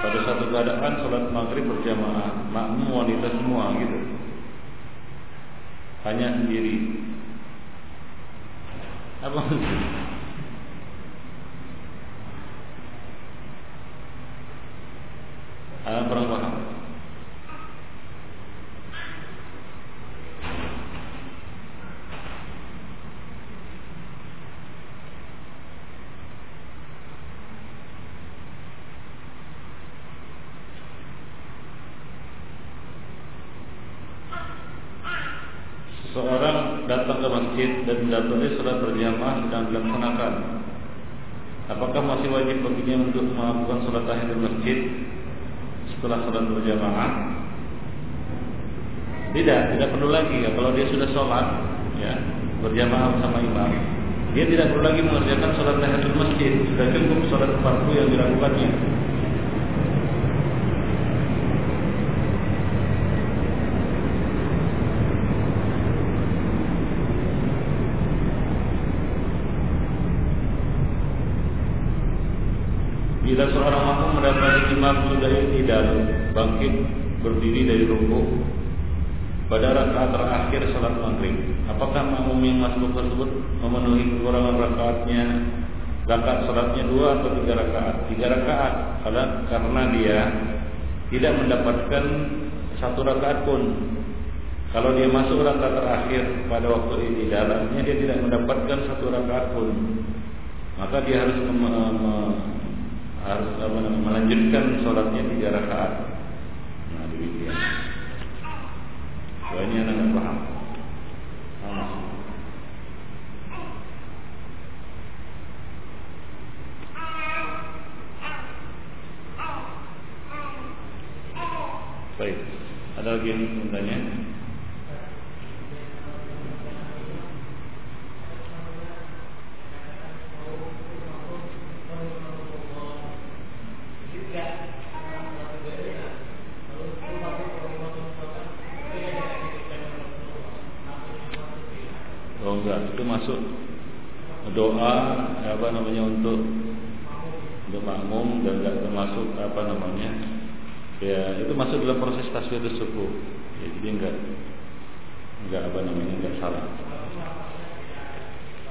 pada suatu keadaan sholat maghrib berjamaah makmum wanita semua gitu hanya sendiri apa maksudnya Alam kurang paham. Seseorang datang ke masjid dan mendapati sholat berjamaah sedang dilaksanakan. Apakah masih wajib baginya untuk melakukan sholat tahiyatul masjid setelah sholat berjamaah? Tidak tidak perlu lagi. Ya kalau dia sudah sholat ya berjamaah bersama imam dia tidak perlu lagi mengerjakan sholat tahiyatul masjid. Sudah cukup sholat fardu yang dilakukannya Bila seorang makmum mendapati imam sudah tidak bangkit berdiri dari rukuk, pada rakaat terakhir salat maghrib. Apakah makmum yang masuk tersebut memenuhi kekurangan rakaatnya? Rakaat salatnya dua atau tiga rakaat? Tiga rakaat, karena dia tidak mendapatkan satu rakaat pun. Kalau dia masuk rakaat terakhir pada waktu ini dalamnya dia tidak mendapatkan satu rakaat pun. Maka dia harus harus melanjutkan sholatnya tiga rakaat. Nah demikian. Ini anak nggak paham. Paham Baik, ada lagi yang bertanya? termasuk doa apa namanya untuk untuk makmum dan tidak termasuk apa namanya ya itu masuk dalam proses tasbih suku ya, jadi enggak enggak apa namanya enggak salah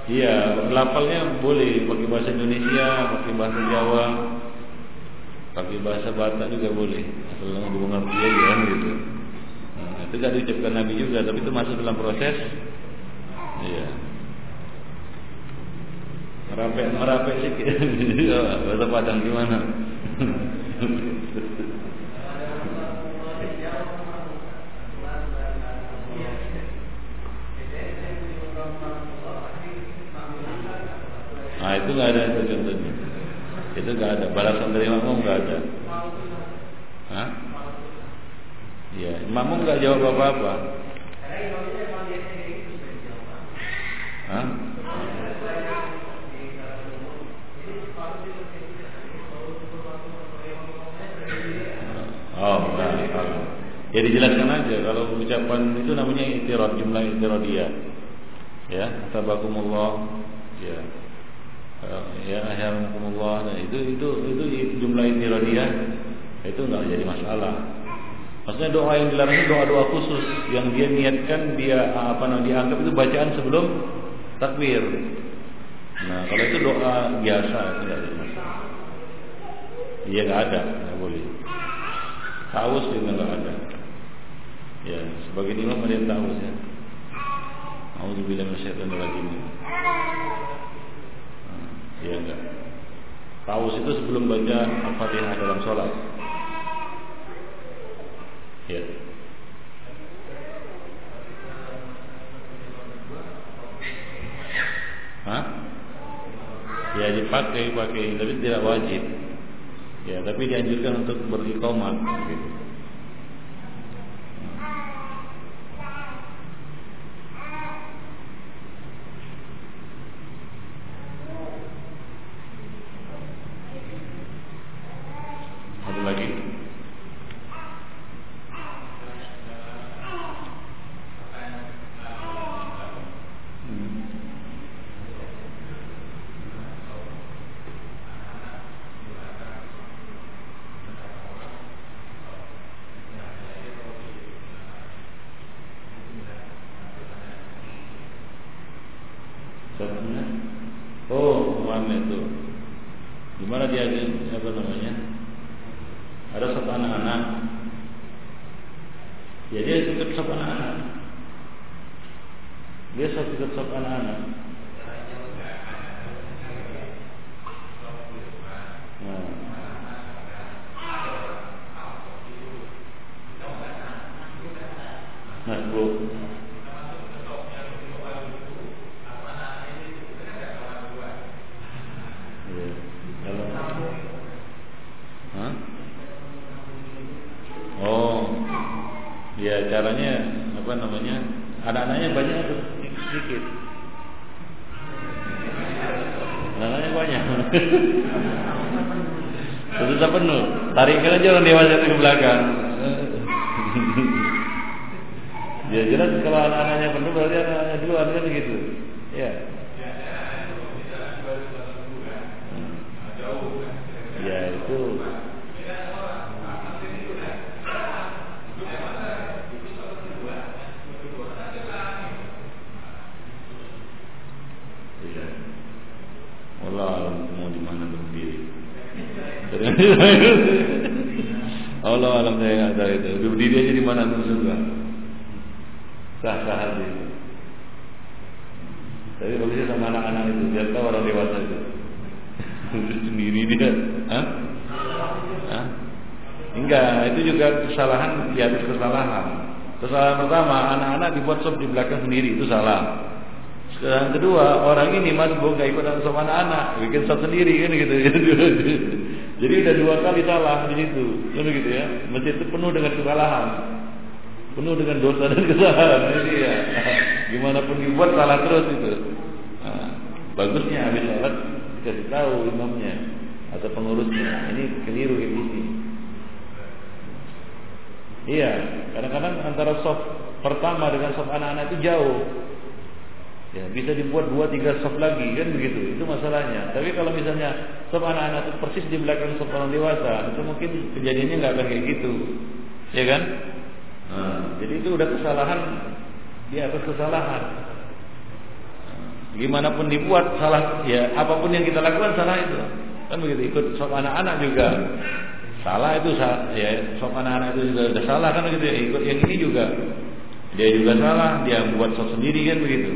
iya lafalnya boleh pakai bahasa Indonesia pakai bahasa Jawa pakai bahasa Batak juga boleh asal dimengerti aja kan gitu nah, itu gak diucapkan Nabi juga tapi itu masuk dalam proses iya merapek merapek sikit bahasa Padang gimana Nah itu nggak ada itu contohnya. Itu nggak ada balasan dari makmum nggak ada. Hah? Iya, makmum nggak jawab apa-apa. Oh, nah, Ya dijelaskan aja kalau ucapan itu namanya itirad jumlah itiradiyah. Ya, tabakumullah. Ya. Eh, ya ahyarakumullah. Nah, itu itu itu jumlah itiradiyah itu enggak jadi masalah. Maksudnya doa yang dilarang doa-doa khusus yang dia niatkan dia apa namanya dianggap itu bacaan sebelum takbir. Nah, kalau itu doa biasa enggak ada masalah. Iya enggak ada, enggak boleh. Taus juga ada. Ya, sebagai imam ada yang taus ya. Auzubillahi minasyaitonir rajim. Nah, iya enggak. Taus itu sebelum baca Al-Fatihah dalam sholat. Ya. Hah? Ya dipakai, pakai, tapi tidak wajib. Ya, tapi dianjurkan untuk beriqamah gitu. Ada lagi? Hmm. Satunya, oh Muhammad itu, gimana dia apa namanya? Ada satu anak-anak, ya dia ikut satu anak-anak, dia satu ikut satu anak-anak. Nah. Nah, bu, Iya. Kalau Hah? Oh, ya caranya apa namanya? Anak-anaknya banyak atau sedikit? Anak-anaknya banyak. Susah penuh. Orang dewasa itu ke belakang. ya jelas kalau anak-anaknya penuh berarti anak-anaknya duluan kan gitu. Ya. Ya itu Allah alam saya nggak tahu itu. Berdiri aja di mana tuh surga. Sah sah hati. Tapi bagusnya sama anak-anak itu, biar tahu orang dewasa itu. Sendiri dia. Hah? Hah? Enggak, itu juga kesalahan di atas kesalahan. Kesalahan pertama, anak-anak dibuat sop di belakang sendiri, itu salah. Yang kedua, orang ini masbuk gak ikut sama anak-anak, bikin sop sendiri kan gitu. Jadi udah dua kali salah di situ, kan gitu ya. Masjid itu penuh dengan kesalahan, penuh (laughs) kesalahan. Jadi ya, gimana pun dibuat salah terus itu. Nah, bagusnya habis sholat dikasih tahu imamnya atau pengurusnya, ini keliru ini. Iya, kadang-kadang antara soft pertama dengan soft anak-anak itu jauh. Ya, bisa dibuat dua tiga soft lagi kan begitu. Itu masalahnya. Tapi kalau misalnya soft anak-anak itu persis di belakang soft orang dewasa, itu mungkin kejadiannya nggak akan kayak gitu, ya kan? Nah, jadi itu udah kesalahan di atas kesalahan. Gimana pun dibuat salah, ya apa pun yang kita lakukan salah itu. Kan begitu ikut soft anak-anak juga. Salah itu ya sok anak-anak itu juga sudah salah kan gitu ya. Ikut yang ini juga dia juga salah dia buat sok sendiri kan begitu.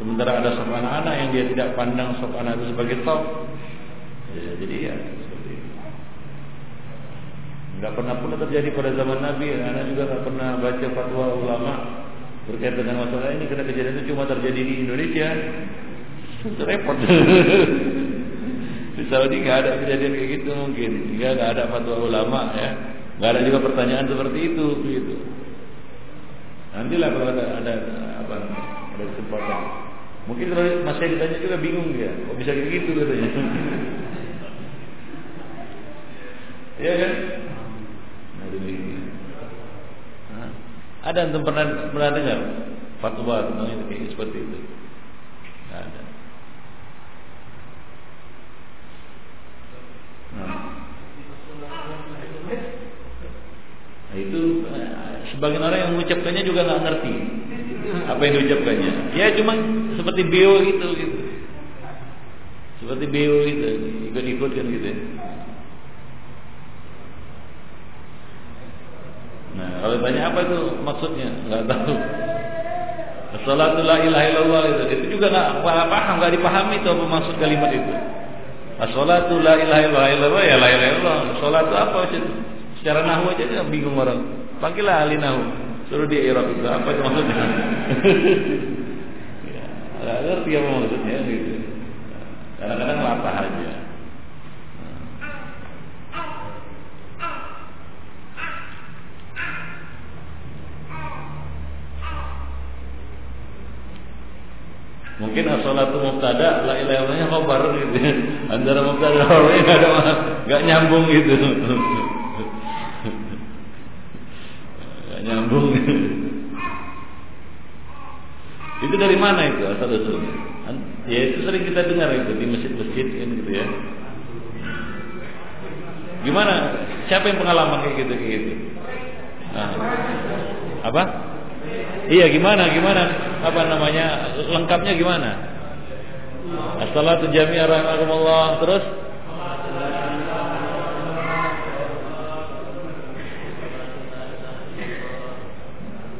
Sementara ada sok anak-anak yang dia tidak pandang sok anak itu sebagai top. Ya, jadi ya itu nggak pernah pun terjadi pada zaman Nabi anak juga nggak pernah baca fatwa ulama berkaitan dengan masalah ini karena kejadian itu cuma terjadi di Indonesia repot (laughs) Di Saudi nggak ada kejadian kayak gitu mungkin, nggak ada fatwa ulama ya, nggak ada juga pertanyaan seperti itu gitu. Nantilah kalau ada ada apa ada kesempatan. Mungkin kalau masih ditanya juga bingung dia, kok bisa kayak gitu katanya. Iya (laughs) kan? Nah. Nah, ada yang pernah pernah dengar fatwa tentang itu kayak seperti itu? Ada. Nah, itu eh, sebagian orang yang mengucapkannya juga nggak ngerti apa yang diucapkannya. Ya cuma seperti bio itu gitu. Seperti bio itu ikut-ikut kan gitu. Ya. Nah, kalau tanya apa itu maksudnya, nggak tahu. Salatu la ilaha illallah itu, itu juga nggak paham, nggak dipahami itu apa maksud kalimat itu. As-salatu la ilaha illallah ya la ilaha illallah. Apa sih? Secara nahwu aja dia bingung orang. Panggillah ahli nahwu. Suruh dia i'rab itu apa itu maksudnya? (laughs) ya, ngerti apa maksudnya gitu. Kadang-kadang aja. Mungkin as-salatu mubtada, la ilaha illallahnya khabar gitu. Antara mubtada khabar enggak ada enggak nyambung gitu. Enggak nyambung. itu dari mana itu asal usulnya? Ya itu sering kita dengar itu di masjid-masjid kan gitu ya. Gimana? Siapa yang pengalaman kayak gitu kayak gitu? Nah, apa? Iya gimana gimana? Apa namanya? Lengkapnya gimana? As-salatu jami'ah rahimakumullah. Terus?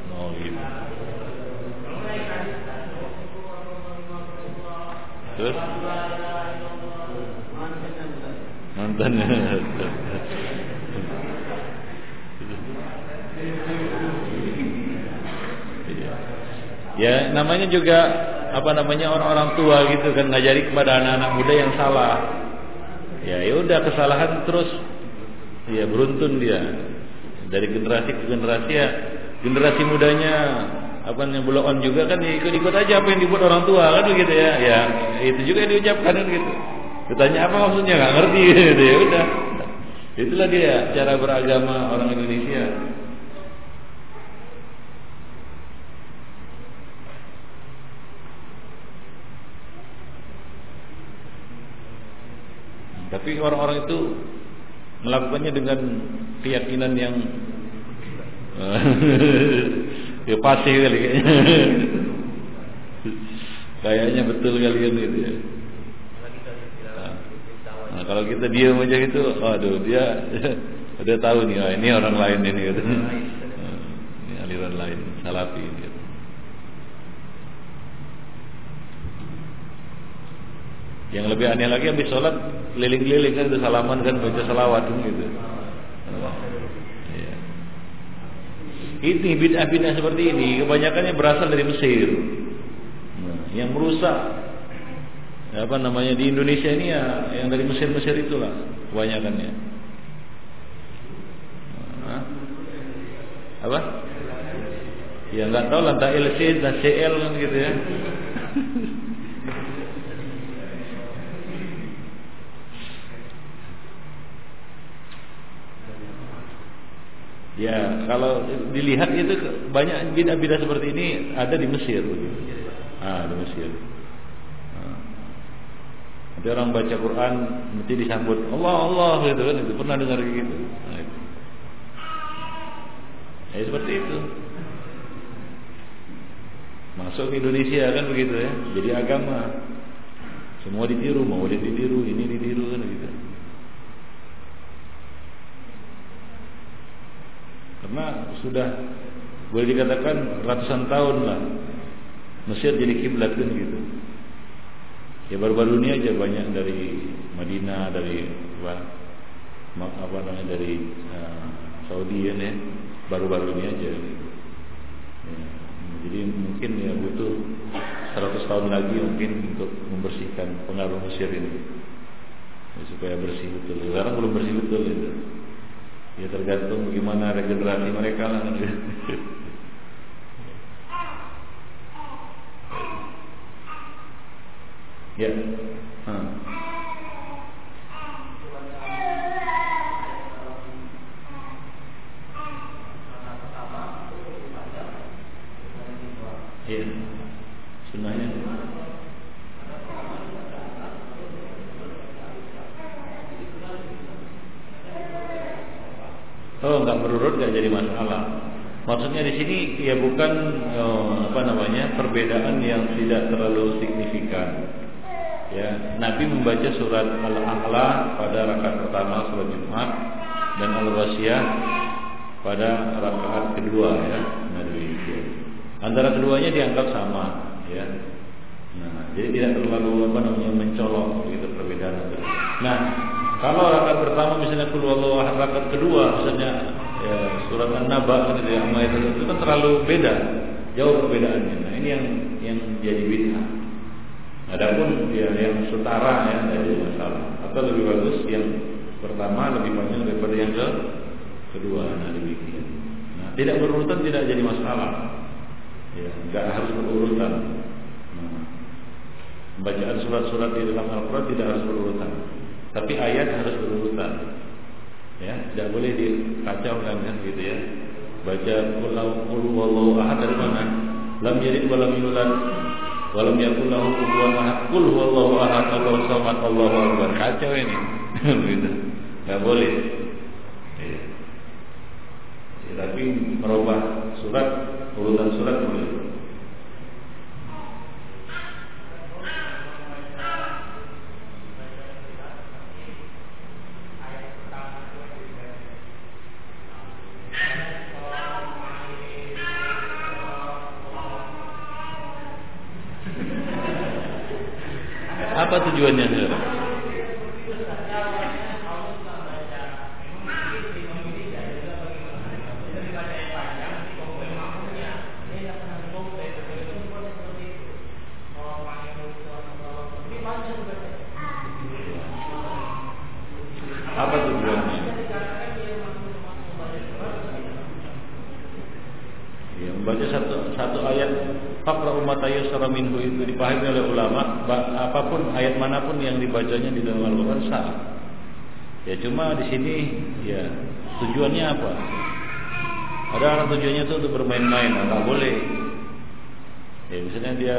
Oh gitu. Terus? Mantan Ya, namanya juga apa namanya orang-orang tua gitu kan ngajari kepada anak-anak muda yang salah. Ya, ya udah kesalahan terus ya beruntun dia. Dari generasi ke generasi ya generasi mudanya apa yang blow on juga kan ikut-ikut aja apa yang dibuat orang tua kan begitu ya. Ya, itu juga yang diucapkan kan gitu. Ditanya apa maksudnya nggak ngerti (laughs) gitu ya udah. Itulah dia cara beragama orang Indonesia. Tapi orang-orang itu melakukannya dengan keyakinan yang (laughs) ya pasti kali kayaknya. (laughs) kayaknya betul kalian itu ya. Nah, kalau kita diam aja gitu, aduh dia (laughs) udah tahu nih, oh, ini orang lain ini gitu. Ini aliran lain, salafi ini. Gitu. Yang lebih aneh lagi habis sholat keliling-keliling kan itu salaman kan baca salawat gitu. Ya. Ini bid'ah-bid'ah seperti ini kebanyakannya berasal dari Mesir. Nah, yang merusak apa namanya di Indonesia ini ya yang dari Mesir-Mesir itulah kebanyakannya. Nah, apa? Ya nggak tahu lah, LC, CL kan gitu ya. (laughs) Ya, kalau dilihat itu banyak bidah-bidah seperti ini ada di Mesir. Ah, di Mesir. Ah. Nanti orang baca Quran mesti disambut Allah Allah gitu kan itu pernah dengar gitu. Itu. Ya seperti itu. Masuk ke Indonesia kan begitu ya. Jadi agama semua ditiru, mau ditiru, ini ditiru kan gitu. Karena sudah boleh dikatakan ratusan tahun lah Mesir jadi kiblat kan gitu. Ya baru-baru ini aja banyak dari Madinah, dari apa, apa namanya dari uh, Saudi ya, baru-baru ini aja. Gitu. Ya, jadi mungkin ya butuh 100 tahun lagi mungkin untuk membersihkan pengaruh Mesir ini ya, supaya bersih betul. Sekarang belum bersih betul itu. Ya tergantung bagaimana regenerasi mereka lah. (laughs) ya. Hmm. Iya. Sunnahnya Oh, nggak berurut nggak jadi masalah. Maksudnya di sini ya bukan oh, apa namanya perbedaan yang tidak terlalu signifikan. Ya, Nabi membaca surat Al-A'la pada rakaat pertama surat Jumat dan Al-Wasiyah pada rakaat kedua ya. Nabi. Antara keduanya dianggap sama ya. Nah, jadi tidak terlalu apa namanya mencolok gitu perbedaan. Nah, kalau rakaat pertama misalnya ahad, rakaat kedua misalnya ya, surat An-Naba gitu ya, ayat itu kan terlalu beda, jauh perbedaannya. Nah, ini yang yang jadi bid'ah. Adapun ya yang setara ya tidak jadi masalah. Atau lebih bagus yang pertama lebih panjang daripada yang ke kedua. Nah demikian. Nah, tidak berurutan tidak jadi masalah. Ya, nggak harus berurutan. Nah, bacaan surat-surat di dalam Al-Quran tidak harus berurutan. Tapi ayat harus berurutan. Ya, tidak boleh dikacaukan kan gitu ya. Baca qul huwallahu ahad dari mana? Lam yalid wa lam yulad wa lam yakul lahu kufuwan ahad. Qul huwallahu ahad Allahu samad Allahu akbar. Kacau ini. (laughs) gitu. Enggak boleh. Ya. Ya, tapi merubah surat urutan surat boleh. Apa tujuannya? Apa tujuannya? Ya, membaca satu satu ayat Fakra umat ayat minhu itu dipahami oleh apa pun ayat mana pun yang dibacanya di dalam Al-Quran sah. Ya cuma di sini ya tujuannya apa? Ada orang tujuannya itu untuk bermain-main, nggak boleh. Ya misalnya dia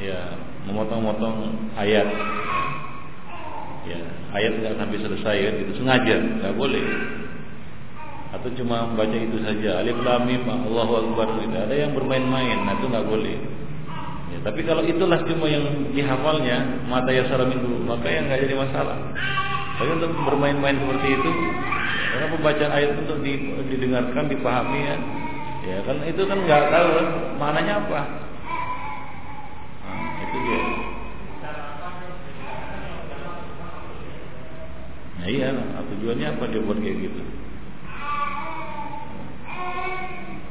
ya memotong-motong ayat, ya ayat nggak sampai selesai kan itu sengaja nggak boleh atau cuma membaca itu saja alif lam mim Allahu akbar gitu. ada yang bermain-main nah itu nggak boleh ya, tapi kalau itulah cuma yang dihafalnya mata yasara minggu maka yang nggak jadi masalah Tapi untuk bermain-main seperti itu, karena pembacaan ayat untuk didengarkan, dipahami ya, ya kan itu kan nggak tahu kan maknanya apa. Nah, itu dia. Nah iya, tujuannya apa dia buat kayak gitu?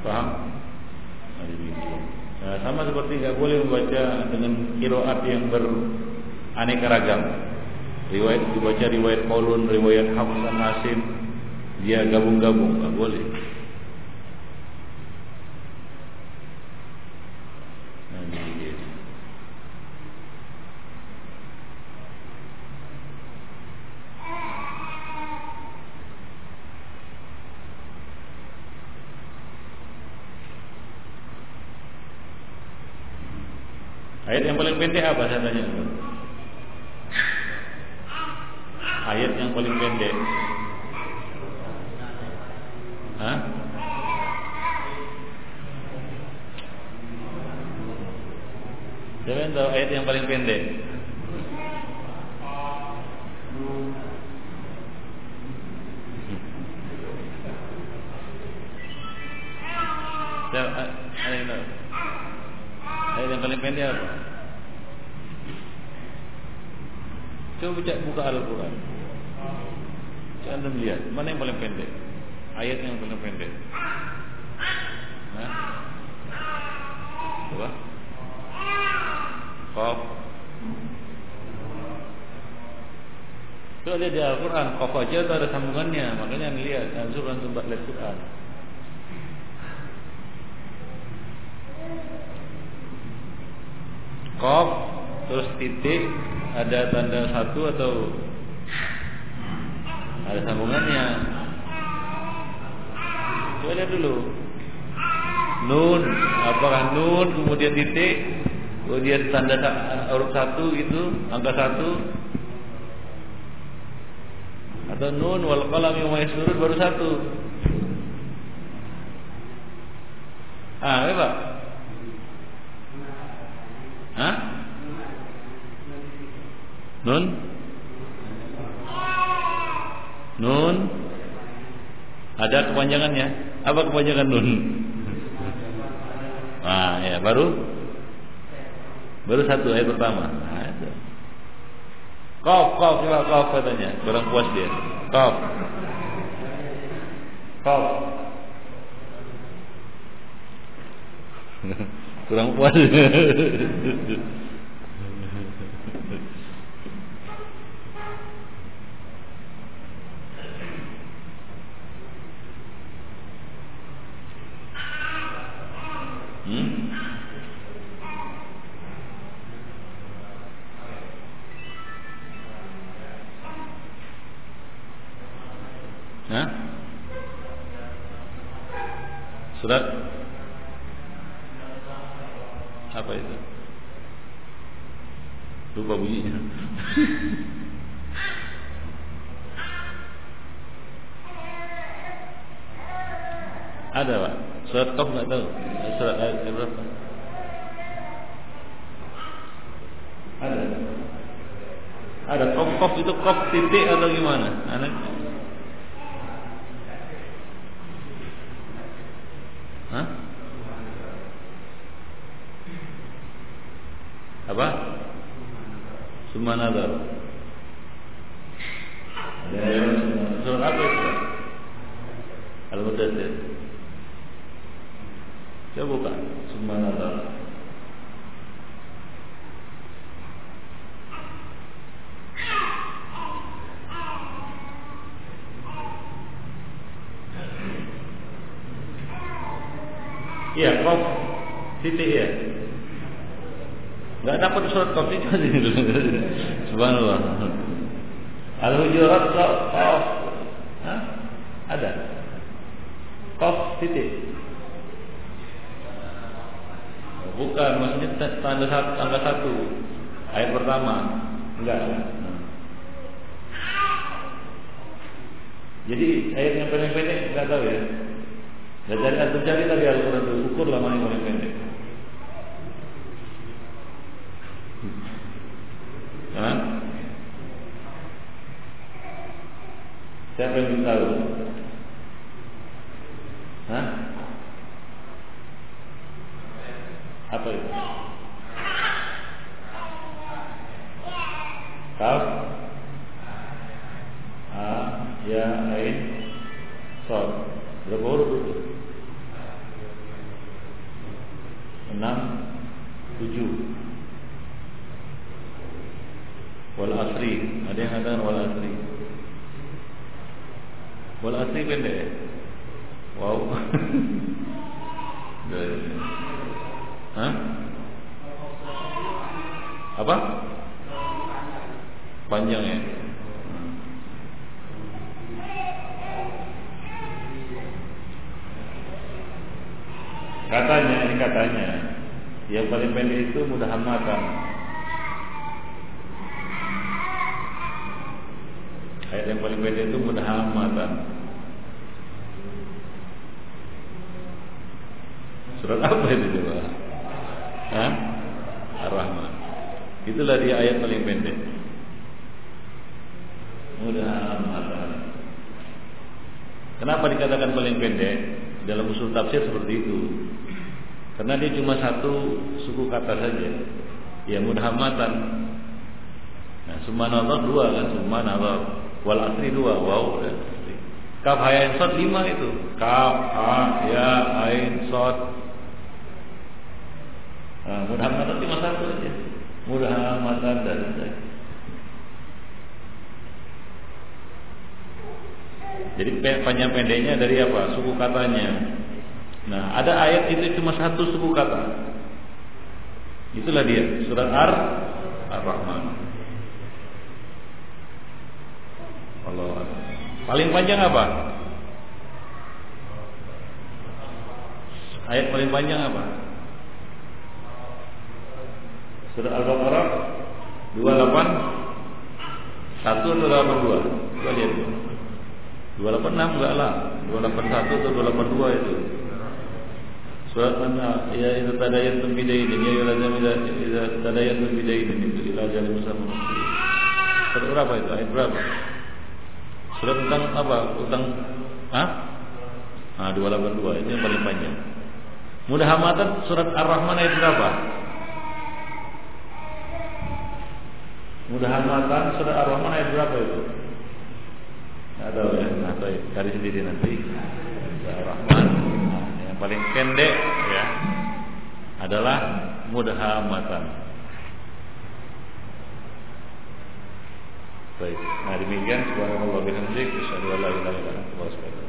Paham? Nah, sama seperti nggak boleh membaca dengan kiroat yang beraneka ragam. Riwayat dibaca riwayat Paulun, riwayat Hamzah Hasim, dia gabung-gabung nggak boleh. Ayat yang paling pendek apa saya tanya? Ayat yang paling pendek. Hah? Siapa tahu ayat yang paling pendek? Siapa? Ada yang tahu? Ayat yang paling pendek apa? Coba baca buka Al-Quran. Coba anda lihat mana yang paling pendek? Ayat yang paling pendek. Nah, coba. Kof. Coba lihat di Al-Quran, kof aja itu ada sambungannya, makanya lihat, anjur antum lihat Quran. Kof terus titik ada tanda satu atau ada sambungannya? Coba lihat dulu. Nun. Apakah nun kemudian titik kemudian tanda huruf satu itu angka satu atau nun wal qalam yang baru satu ah ya pak Hah? Nun? Nun? Ada kepanjangannya? Apa kepanjangan nun? Ah, ya, baru baru satu ayat pertama. Kof, kof, coba kof katanya. Kurang puas dia. Kof. Kof. kurang puas (laughs) hmm? Hah? Surat apa itu? Lupa bunyinya. Ada pak? Surat kaf nggak tahu? Surat ayat berapa? Ada. Ada kaf kaf itu kaf titik atau gimana? Anak? Hah? Apa? Sumanadar. Surat apa itu? Al-Mudathir. Coba buka Sumanadar. Iya, kok titik ya. Enggak dapat surat kopi Subhanallah. Al-Hujurat Qaf. Hah? Ada. Qaf titik. Bukan, maksudnya tanda satu, tangga satu. Ayat pertama. Enggak. Jadi ayat yang paling pendek enggak tahu ya. Enggak cari atau cari tadi Al-Quran itu ukur lah mana yang pendek. Hah? Siapa yang tahu? Hah? Apa itu? Kaf A Ya Ain Sod Berapa huruf itu? Enam Tujuh Wal asri Ada yang katakan wal asri Wal asri pendek ya? Wow Hah? Apa? Panjang ya? Katanya, ini katanya Yang paling pendek itu mudah hamatan Ayat yang paling pendek itu mudah hamatan Surat apa itu coba? Hah? Ar-Rahman Itulah dia ayat paling pendek Mudah hamatan Kenapa dikatakan paling pendek? Dalam usul tafsir seperti itu karena dia cuma satu suku kata saja. Ya mudhamatan. Nah, summa nazar dua kan, summa nazar. Wal asri dua, wow dan. Kaf ha ain sod lima itu. Kaf ha ya ain sod. Nah, mudhamatan cuma satu saja. Mudhamatan dan Jadi panjang pendeknya dari apa? Suku katanya. Nah, ada ayat itu cuma satu suku kata. Itulah dia, surat Ar Ar-Rahman. Allah Paling panjang apa? Ayat paling panjang apa? Surat Al-Baqarah 28 1 atau 82? Coba lihat. 286 enggak lah. 281 atau 282 itu. Surat mana? Ya itu tadayantum bidainin ya yulazam idza tadayantum bidainin itu ila ajal musamma. Surat berapa itu? Ayat berapa? Surat tentang apa? Tentang ah? Ah 282 itu yang paling panjang. Mudah hamatan surat Ar-Rahman ayat berapa? Mudah hamatan surat Ar-Rahman ayat berapa itu? Ada ya, nah, cari sendiri nanti. Ar-Rahman paling pendek ya adalah mudhamatan. Baik. Nah demikian subhanallah bihamdik asyhadu an la ilaha illa anta astaghfiruka